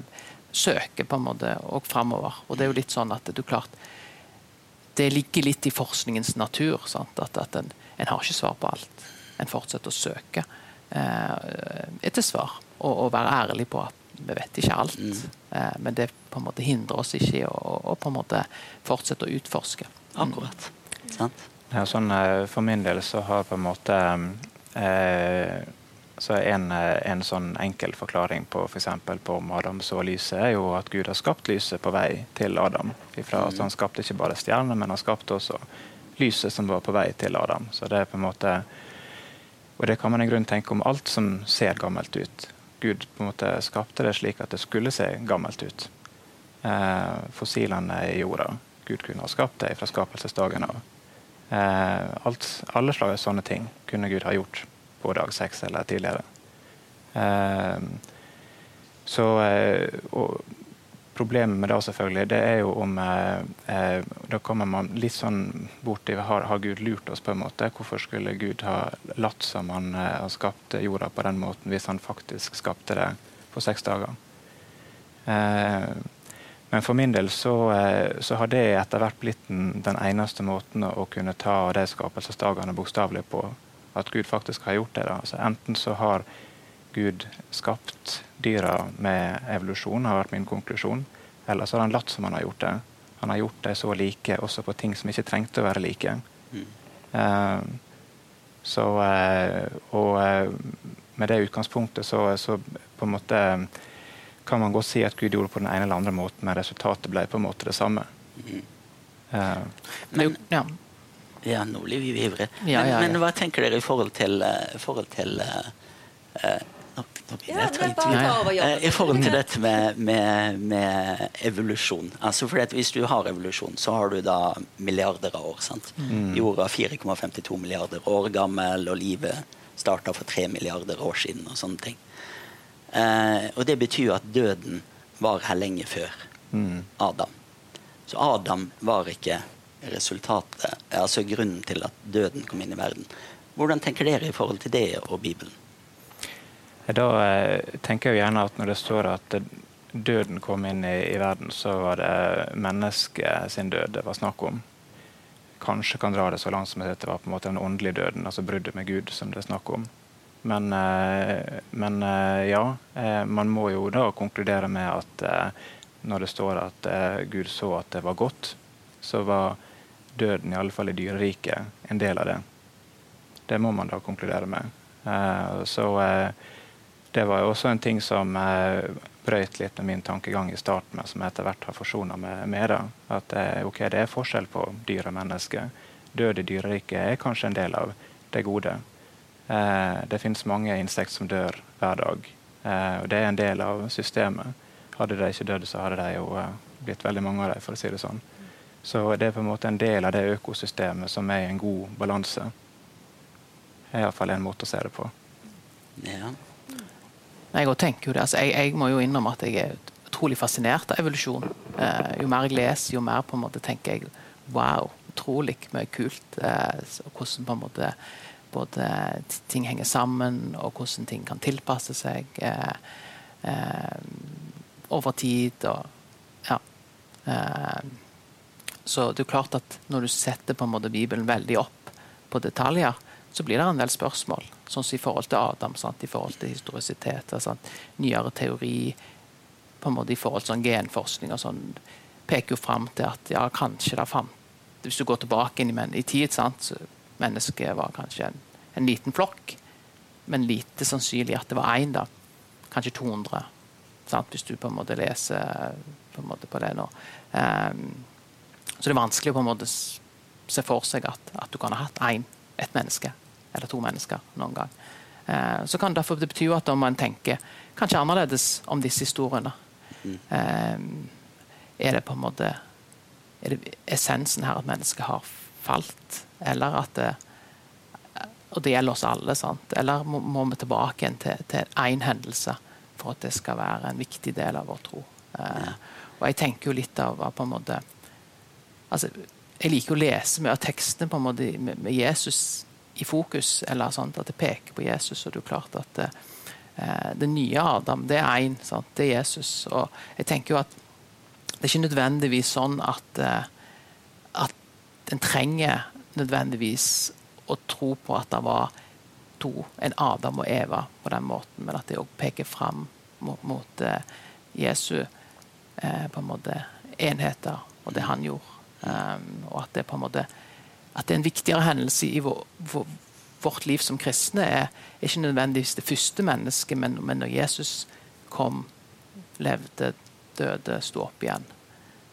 søker på en måte og framover. Og det er jo litt sånn at du klart Det ligger litt i forskningens natur sant, at, at en, en har ikke svar på alt en fortsetter å søke eh, etter svar. Og, og, være ærlig på at vi vet ikke alt. Mm. Eh, men det på en måte hindrer oss ikke i å, å på en måte fortsette å utforske. Akkurat. Mm. Ja, sånn, eh, for min del så har på en måte eh, så en, en, sånn enkel forklaring på For på om Adam så lyset, er jo at Gud har skapt lyset på vei til Adam. Ifra, mm. Han skapte ikke bare stjerner, men han skapte også lyset som var på vei til Adam. Så det er på en måte og det kan man i grunnen tenke om alt som ser gammelt ut. Gud på en måte skapte det slik at det skulle se gammelt ut. Eh, fossilene i jorda. Gud kunne ha skapt det fra skapelsesdagen av. Eh, alt, alle slags sånne ting kunne Gud ha gjort på dag seks eller tidligere. Eh, så, eh, og, Problemet med det selvfølgelig, det er jo om eh, eh, Da kommer man litt sånn bort i har, har, Gud lurt oss, på en måte? Hvorfor skulle Gud ha latt som han har skapt jorda på den måten, hvis han faktisk skapte det på seks dager? Eh, men for min del så, så har det etter hvert blitt den, eneste måten å kunne ta de skapelsesdagene bokstavelig på. At Gud faktisk har gjort det. Da. Altså, enten så har Gud skapt dyra med evolusjon, har vært min konklusjon. Eller så har han latt som han har gjort det. Han har gjort det så like også på ting som ikke trengte å være like. Mm. Uh, så, uh, og uh, med det utgangspunktet så, så, på en måte kan man godt si at Gud gjorde det på den ene eller andre måten, men resultatet ble på en måte det samme. Mm. men, ja. Ja. nå blir vi ivrige. Ja, men, men, hva tenker dere i forhold til, forhold til Eh, I forhold til dette med, med, med evolusjon. Altså fordi Hvis du har evolusjon, så har du da milliarder av år. sant? Mm. Jorda er 4,52 milliarder år gammel, og livet starta for 3 milliarder år siden. og sånne ting. Eh, og det betyr at døden var her lenge før mm. Adam. Så Adam var ikke resultatet, altså grunnen til at døden kom inn i verden. Hvordan tenker dere i forhold til det og Bibelen? Da eh, tenker jeg gjerne at når det står at døden kom inn i, i verden, så var det mennesket sin død det var snakk om. Kanskje kan dra det så langt som at det var på en måte den åndelige døden, altså bruddet med Gud, som det er snakk om. Men, eh, men eh, ja, man må jo da konkludere med at når det står at Gud så at det var godt, så var døden, i alle fall i dyreriket, en del av det. Det må man da konkludere med. Så det var jo også en ting som uh, brøyt litt med min tankegang i starten, men som jeg etter hvert har forsona med, med, det. At ok, det er forskjell på dyr og menneske. Død i dyreriket er kanskje en del av det gode. Det finnes mange insekter som dør hver dag. Og Det er en del av systemet. hadde de ikke dødd, så hadde de jo uh, blitt veldig mange av dem, for å si det sånn. Så det er på en måte en del av det økosystemet som er i en god balanse. Det er iallfall en måte å se det på. Ja. Jeg, tenker jo det. Altså, jeg, jeg, må jo innrømme at jeg er utrolig fascinert av evolusjon. Eh, jo mer jeg leser, jo mer på en måte tenker jeg wow, utrolig mye kult. Eh, hvordan på en måte både ting henger sammen, og hvordan ting kan tilpasse seg eh, eh over tid. og ja. Så det er klart at når du setter på en måte Bibelen veldig opp på detaljer, så blir det en del spørsmål. Sånn som i forhold til Adam, sant? i forhold til historisitet, sant? nyere teori, på en måte i forhold til sånn genforskning og sånn, peker jo fram til at ja, kanskje det fant Hvis du går tilbake inn i, i tid, sant? så mennesket var kanskje en, en, liten flokk, men lite sannsynlig at det var én, da. Kanskje 200, sant? hvis du på en måte leser på, en måte på det nå. Um, så det er vanskelig å på en måte se for seg at, at du kan ha hatt én, ett menneske eller to mennesker noen gang. Eh, så kan derfor det bety at om man tenker kanskje annerledes om disse historiene, uh, er det på en måte er det essensen her at mennesket har falt, eller at det, Og det gjelder oss alle. sant? Eller må, må vi tilbake igjen til én hendelse for at det skal være en viktig del av vår tro? Eh, og jeg tenker jo litt av på en måte altså, Jeg liker å lese med tekstene på en måte med, med, Jesus i fokus, eller sånt, at det peker på Jesus. og det er klart at uh, Det nye Adam, det er én. Det er Jesus. Og jeg tenker jo at det er ikke nødvendigvis sånn at, uh, at en trenger nødvendigvis å tro på at det var to, en Adam og Eva på den måten, men at det òg peker fram mot, mot uh, Jesu på en måte enheter og det han gjorde. Um, og at det på en måte at det er en viktigere hendelse i vår, vår, vårt liv som kristne, er, er ikke nødvendigvis det første mennesket, men, men, når Jesus kom, levde, døde, sto opp igjen.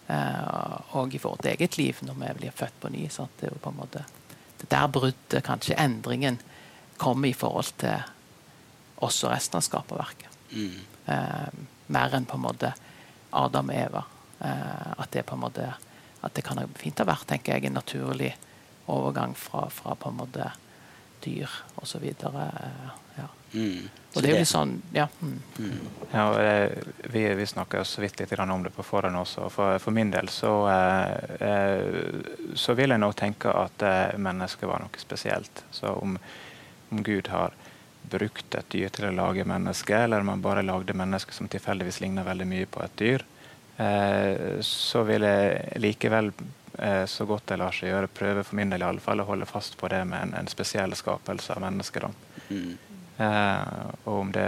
Uh, og i vårt eget liv, når vi blir født på ny. Sant? Det er jo på en måte det der bruddet, kanskje endringen, kommer i forhold til oss og resten av skaperverket. Mm. Uh, mer enn på en måte Adam og Eva. Uh, at det på en måte at det kan fint ha vært tenker jeg, en naturlig overgang fra, fra på en måte dyr osv. Ja. Mm. Og det er jo litt sånn Ja. Mm. Mm. ja vi, vi snakka så vidt litt om det på forhånd også. For, for min del så, eh, eh, så vil jeg nok tenke at eh, mennesket var noe spesielt. Så om, om Gud har brukt et dyr til å lage mennesker, eller om han bare lagde mennesker som tilfeldigvis ligner veldig mye på et dyr, Eh, så vil jeg likevel, eh, så godt det lar seg gjøre, prøve for min del i alle fall å holde fast på det med en, en spesiell skapelse av mennesker. Mm. Eh, og om det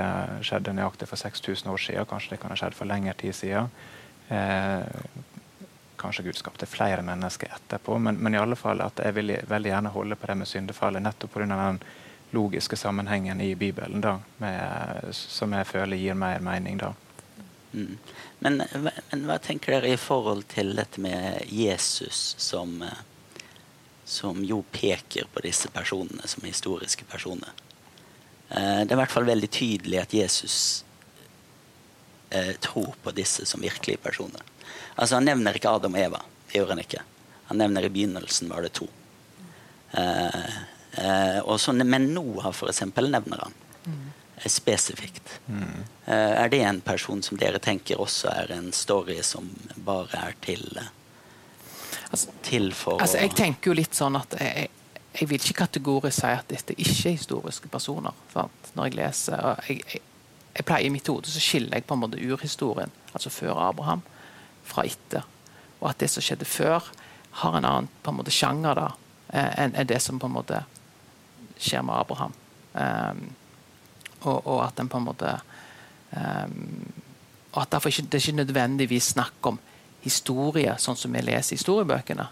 skjedde nøyaktig for 6000 år siden, kanskje det kan ha skjedd for lengre tid siden. kanskje Gud skapte flere mennesker etterpå, men, men, i alle fall at jeg vil veldig gjerne holde på det med syndefallet nettopp pga. den logiske sammenhengen i Bibelen da, med, som jeg føler gir mer mening. da. Mm. Men, men, hva tenker dere i forhold til dette med Jesus som, eh, som jo peker på disse personene som historiske personer? Eh, det er i hvert fall veldig tydelig at Jesus eh, tror på disse som virkelige personer. Altså Han nevner ikke Adam og Eva. Det gjør han ikke. Han nevner i begynnelsen var det to. Eh, eh, men Noah, for eksempel, nevner han. Mm spesifikt. Mm. Er det en person som dere tenker også er en story som bare er til, altså, til for altså, Jeg tenker jo litt sånn at jeg, jeg vil ikke kategorisk si at dette ikke er historiske personer. Sant? Når jeg leser jeg, jeg, jeg, pleier I mitt hode så skiller jeg på en måte urhistorien, altså før Abraham, fra etter. Og at det som skjedde før, har en annen på en måte sjanger da, enn det som på en måte skjer med Abraham. Um, og, og at en på en måte um, og at derfor ikke, det er ikke nødvendigvis snakk om historie, sånn som vi leser historiebøkene,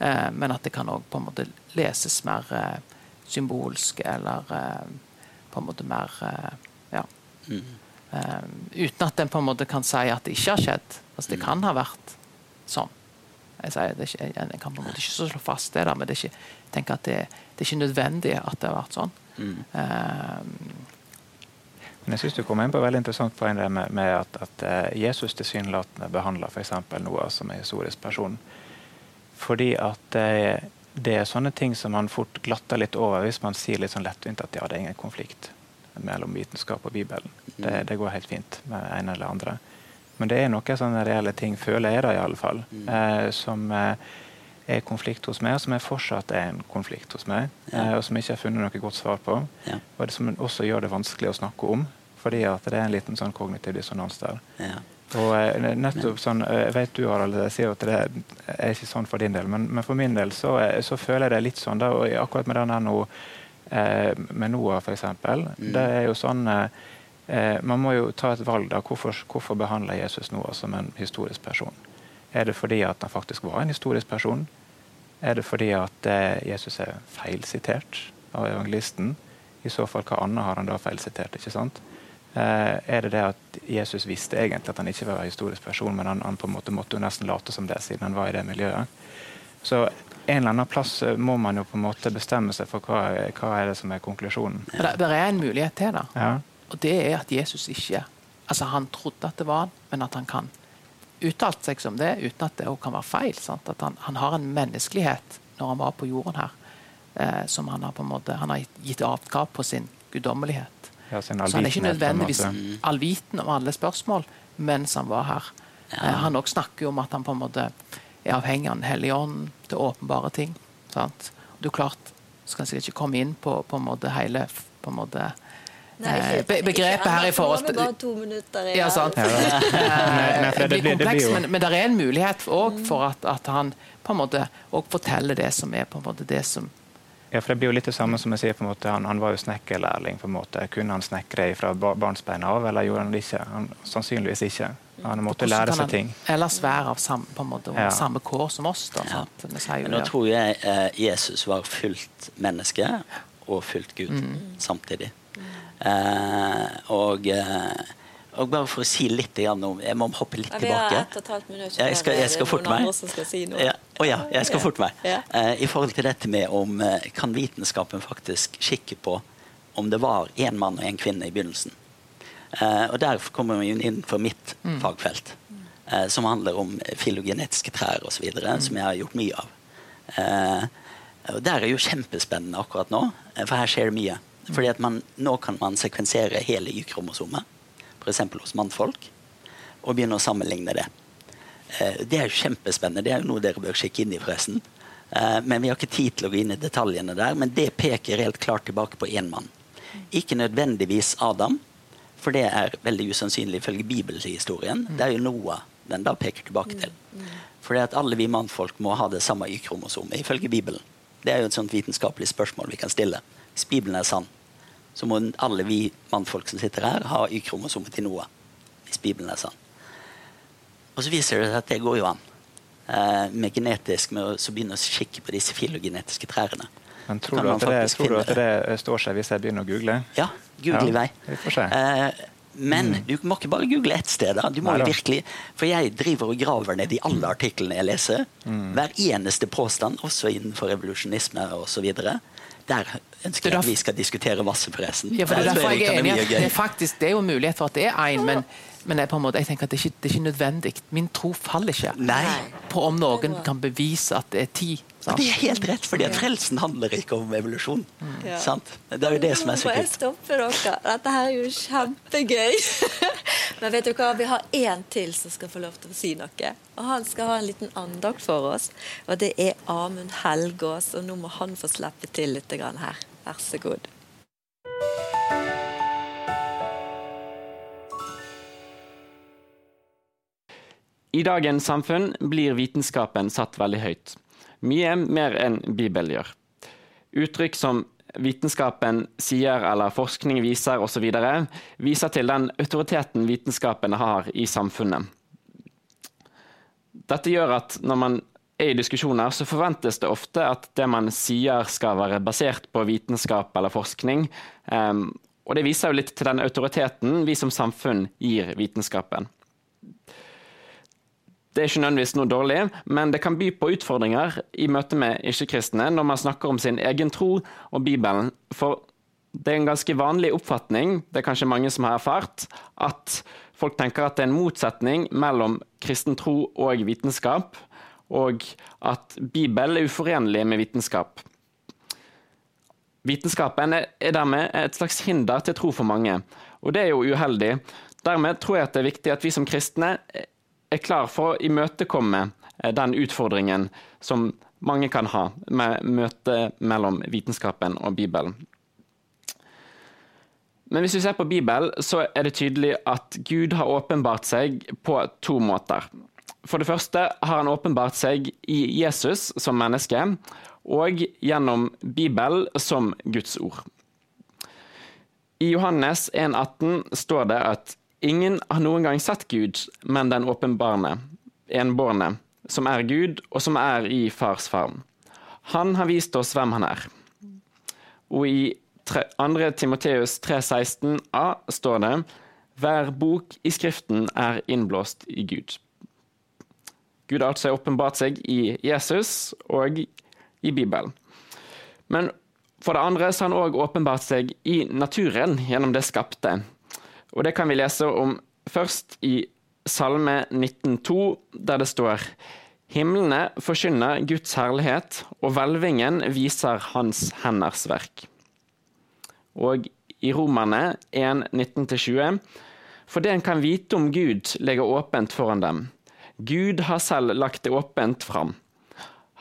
uh, men at det kan også på en måte leses mer uh, symbolsk eller på en måte mer ja. Mm. uten at en på en måte kan si at det ikke har skjedd. Altså, det mm. kan ha vært sånn. Jeg, sier, det ikke, jeg, kan på en måte ikke slå fast det, der, men det er ikke, at det, det, er ikke nødvendig at det har vært sånn. Mm. Men jeg synes du kom inn på et veldig interessant poeng der med, med at, at eh, Jesus tilsynelatende behandler f.eks. Noah som en historisk person. Fordi at eh, det er sånne ting som man fort glatter litt over hvis man sier litt sånn lettvint at ja, det er ingen konflikt mellom vitenskap og Bibelen. Det, det går helt fint med det ene eller andre. Men det er noen sånne reelle ting, føler jeg da i alle fall, eh, som eh, er konflikt hos meg, og som er fortsatt er en konflikt hos meg. ja. og som jeg ikke har funnet noe godt svar på. Ja. Og det som også gjør det vanskelig å snakke om, fordi at det er en liten sånn kognitiv dissonans der. Ja. Og eh, nettopp sånn, eh, Jeg vet du, Harald, jeg sier at det er ikke sånn for din del, men, men for min del så, eh, så føler jeg det litt sånn. Da, og akkurat med den her nå, eh, med Noah, f.eks. Mm. Det er jo sånn eh, eh, Man må jo ta et valg. da, Hvorfor, hvorfor behandler Jesus Noah som en historisk person? Er det fordi at han faktisk var en historisk person? Er det fordi at eh, Jesus er feilsitert av evangelisten? I så fall, hva annet har han da feilsitert? ikke sant? Eh, er det det at Jesus visste egentlig at han ikke var en historisk person, men han, han på en måte måtte jo nesten late som det, siden han var i det miljøet? Så en eller annen plass eh, må man jo på en måte bestemme seg for hva, hva er det som er konklusjonen. Det, det er en mulighet til, da. Ja. Og det er at Jesus ikke Altså, han trodde at det var han, men at han kan uttalt seg som det uten at det kan være feil. Sant? At han, han har en menneskelighet når han var på jorden her, eh, som han har på en måte Han har gitt avkall på sin guddommelighet. Ja, sin Så han er ikke nødvendigvis måte. allviten om alle spørsmål mens han var her. Eh, han også snakker jo om at han på en måte er avhengig av Den hellige ånd til åpenbare ting. Sant? Jo klart, skal sikkert ikke komme inn på, på en måte hele på en måte, eh, begrepet her i forhold til Bare to minutter igjen. ja, sant. <laughs> Det blir blir- det blir komplekst, men, men det er en mulighet òg for at, at han på en måte òg forteller det som er på en måte det som Ja, for Det blir jo litt det samme som jeg sier. på en måte, Han, han var jo snekkerlærling. på en måte. Kunne han snekre fra ba- barnsbeina av, eller gjorde han det ikke? Han, sannsynligvis ikke. Han måtte lære seg ting. Ellers være av samme, på en måte, Ja. samme kår som oss. Da, Ja. sier jo Men nå tror jeg eh, Jesus var fullt menneske og fullt Gud Mm. samtidig. Eh, og, eh, og bare for å si litt om Jeg må hoppe litt Ja, vi har tilbake. ett og et halvt minutt. Ja, jeg skal, jeg skal forte meg. skal si. Ja, å ja, jeg skal forte meg. Ja. Eh, I forhold til dette med om eh, kan vitenskapen faktisk kikke på om det var én mann og én kvinne i begynnelsen. Eh, og der kommer vi inn for mitt fagfelt, eh, som handler om filogenetiske trær osv., videre som jeg har gjort mye av. Eh, og Der er jo kjempespennende akkurat nå, for her skjer det mye. Fordi at man, Nå kan man sekvensere hele Y-kromosomet, f.eks. hos mannfolk, og begynne å sammenligne det. Eh, Det er jo kjempespennende. Det er jo noe dere bør kikke inn i, forresten. Eh, Men vi har ikke tid til å gå inn i detaljene der. Men det peker helt klart tilbake på én mann. Ikke nødvendigvis Adam, for det er veldig usannsynlig ifølge bibelhistorien. Det er jo Noah den da peker tilbake til. For at alle vi mannfolk må ha det samme Y-kromosomet, ifølge Bibelen. Det er jo et sånt vitenskapelig spørsmål vi kan stille. Hvis Bibelen er sann, så må alle vi mannfolk som sitter her, ha Y-kromosomet til Noah. Hvis Bibelen er sann. Og så viser det seg at det går jo an. Eh, med genetisk, med å så begynne å kikke på disse filogenetiske trærne. Men tror du, at det, tror du at det står seg hvis jeg begynner å google? Ja, google i Ja, vei. får. Eh, men du må ikke bare google ett sted. Da. Du må Neida. virkelig, for jeg driver og graver ned i alle artiklene jeg leser. Mm. Hver eneste påstand, også innenfor revolusjonisme osv. Der ønsker er jeg at vi skal diskutere masse, forresten. Ja, for det er derfor jeg er det enig at det er, faktisk, det er jo mulighet for at det er én, men, men jeg, på en måte, jeg tenker at det er ikke det er ikke nødvendig. Min tro faller ikke Nei. på om noen kan bevise at det er ti. Sant? Det er helt rett, for frelsen handler ikke om evolusjon. Ja. Sant? Det er jo det som er så Nå må jeg stoppe dere. Dette her er jo kjempegøy. <laughs> Men vet du hva, vi har én til som skal få lov til å si noe. Og han skal ha en liten andakt for oss. Og det er Amund Helgaas. Og nå må han få slippe til litt her. Vær så god. I dagens samfunn blir vitenskapen satt veldig høyt. Mye mer enn Bibelen gjør. Uttrykk som vitenskapen sier eller forskning viser osv. viser til den autoriteten vitenskapen har i samfunnet. Dette gjør at når man er i diskusjoner, så forventes det ofte at det man sier skal være basert på vitenskap eller forskning. Em, og det viser jo litt til den autoriteten vi som samfunn gir vitenskapen. Det er ikke nødvendigvis noe dårlig, men det kan by på utfordringer i møte med ikke-kristne når man snakker om sin egen tro og Bibelen. For det er en ganske vanlig oppfatning, det er kanskje mange som har erfart, at folk tenker at det er en motsetning mellom kristen tro og vitenskap, og at Bibelen er uforenlig med vitenskap. Vitenskapen er dermed et slags hinder til tro for mange, og det er jo uheldig. Dermed tror jeg at det er viktig at vi som kristne er klar for å imøtekomme den utfordringen som mange kan ha med møtet mellom vitenskapen og Bibelen. Men hvis vi ser på Bibelen, så er det tydelig at Gud har åpenbart seg på to måter. For det første har han åpenbart seg i Jesus som menneske, og gjennom Bibelen som Guds ord. I Johannes 1,18 står det at ingen har noen gang sett Gud, men den åpenbarne, enbårne, som er Gud, og som er i fars favn. Han har vist oss hvem han er. Og i 2. Timoteus 3,16a står det hver bok i Skriften er innblåst i Gud. Gud har altså åpenbart seg i Jesus og i Bibelen. Men for det andre så har han òg åpenbart seg i naturen gjennom det skapte. Og det kan vi lese om først i Salme 19,2, der det står Himlene forkynner Guds herlighet, og hvelvingen viser Hans henders verk. Og i Romerne 1, 19-20, for det en kan vite om Gud, ligger åpent foran dem. Gud har selv lagt det åpent fram.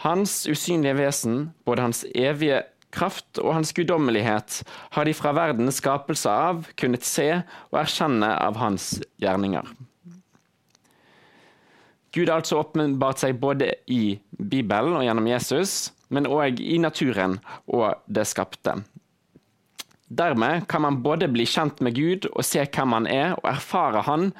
Hans usynlige vesen, både hans evige kraft og hans guddommelighet, har de fra verdens skapelse av kunnet se og erkjenne av hans gjerninger. Gud har altså åpenbart seg både i Bibelen og gjennom Jesus, men òg i naturen og det skapte. Dermed kan man både bli kjent med Gud og se hvem han er, og erfare han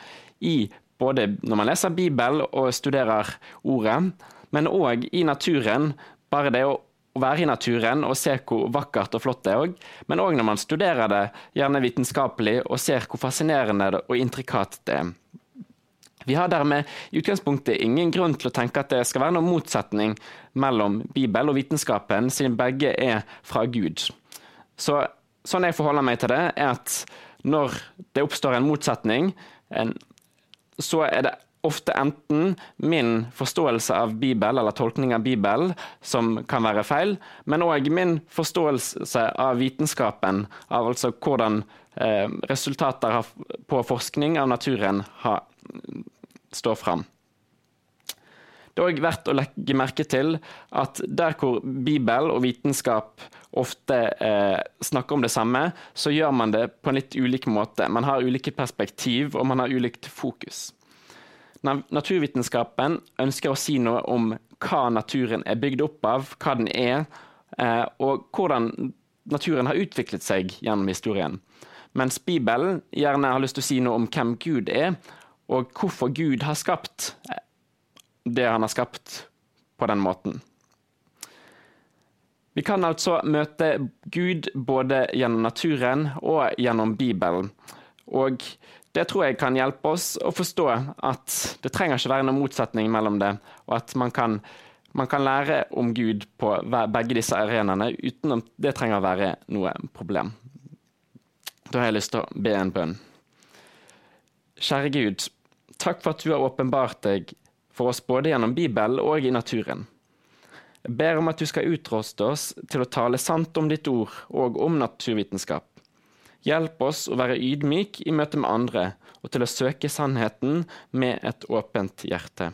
i både når man leser Bibelen og studerer ordet, men òg i naturen. Bare det å være i naturen og se hvor vakkert og flott det er òg, men òg når man studerer det, gjerne vitenskapelig, og ser hvor fascinerende og intrikat det er. Vi har dermed i utgangspunktet ingen grunn til å tenke at det skal være noen motsetning mellom Bibel og vitenskapen, siden begge er fra Gud. Så, sånn jeg forholder meg til det, er at når det oppstår en motsetning, en, så er det ofte enten min forståelse av Bibel eller tolkning av Bibel som kan være feil, men òg min forståelse av vitenskapen, av altså hvordan eh, resultater på forskning av naturen har står fram. Det er òg verdt å legge merke til at der hvor Bibel og vitenskap ofte eh, snakker om det samme, så gjør man det på en litt ulik måte. Man har ulike perspektiv, og man har ulikt fokus. Naturvitenskapen ønsker å si noe om hva naturen er bygd opp av, hva den er, eh, og hvordan naturen har utviklet seg gjennom historien. Mens Bibelen gjerne har lyst til å si noe om hvem Gud er, og hvorfor Gud har skapt det han har skapt på den måten. Vi kan altså møte Gud både gjennom naturen og gjennom Bibelen. Og det tror jeg kan hjelpe oss å forstå at det trenger ikke være noen motsetning mellom det, og at man kan, man kan lære om Gud på begge disse arenaene uten at det trenger å være noe problem. Da har jeg lyst til å be en bønn. Kjære Gud, Takk for at du har åpenbart deg for oss både gjennom Bibelen og i naturen. Jeg ber om at du skal utruste oss til å tale sant om ditt ord og om naturvitenskap. Hjelp oss å være ydmyk i møte med andre, og til å søke sannheten med et åpent hjerte.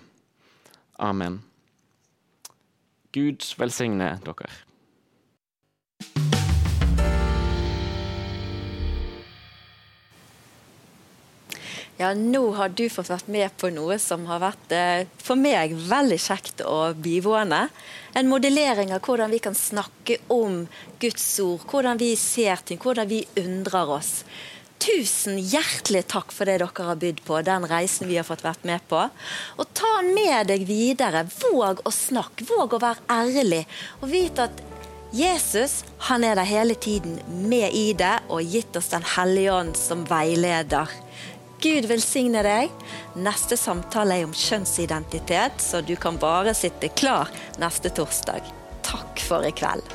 Amen. Gud velsigne dere. Ja, nå har du fått vært med på noe som har vært eh, for meg veldig kjekt og bivående. En modellering av hvordan vi kan snakke om Guds ord, hvordan vi ser ting, hvordan vi undrer oss. Tusen hjertelig takk for det dere har bydd på, den reisen vi har fått vært med på. Og ta den med deg videre. Våg å snakke, våg å være ærlig. Og vit at Jesus han er der hele tiden med i det og gitt oss Den hellige ånd som veileder. Gud velsigne deg. Neste samtale er om kjønnsidentitet, så du kan bare sitte klar neste torsdag. Takk for i kveld.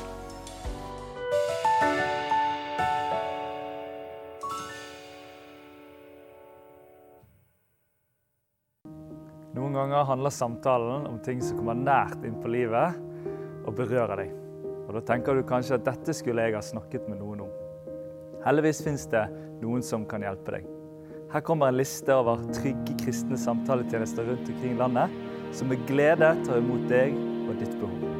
Noen ganger handler samtalen om ting som kommer nært inn på livet og berører deg. Og Da tenker du kanskje at dette skulle jeg ha snakket med noen om. Heldigvis fins det noen som kan hjelpe deg. Her kommer en liste over trygge kristne samtaletjenester rundt omkring i landet, som med glede tar imot deg og ditt behov.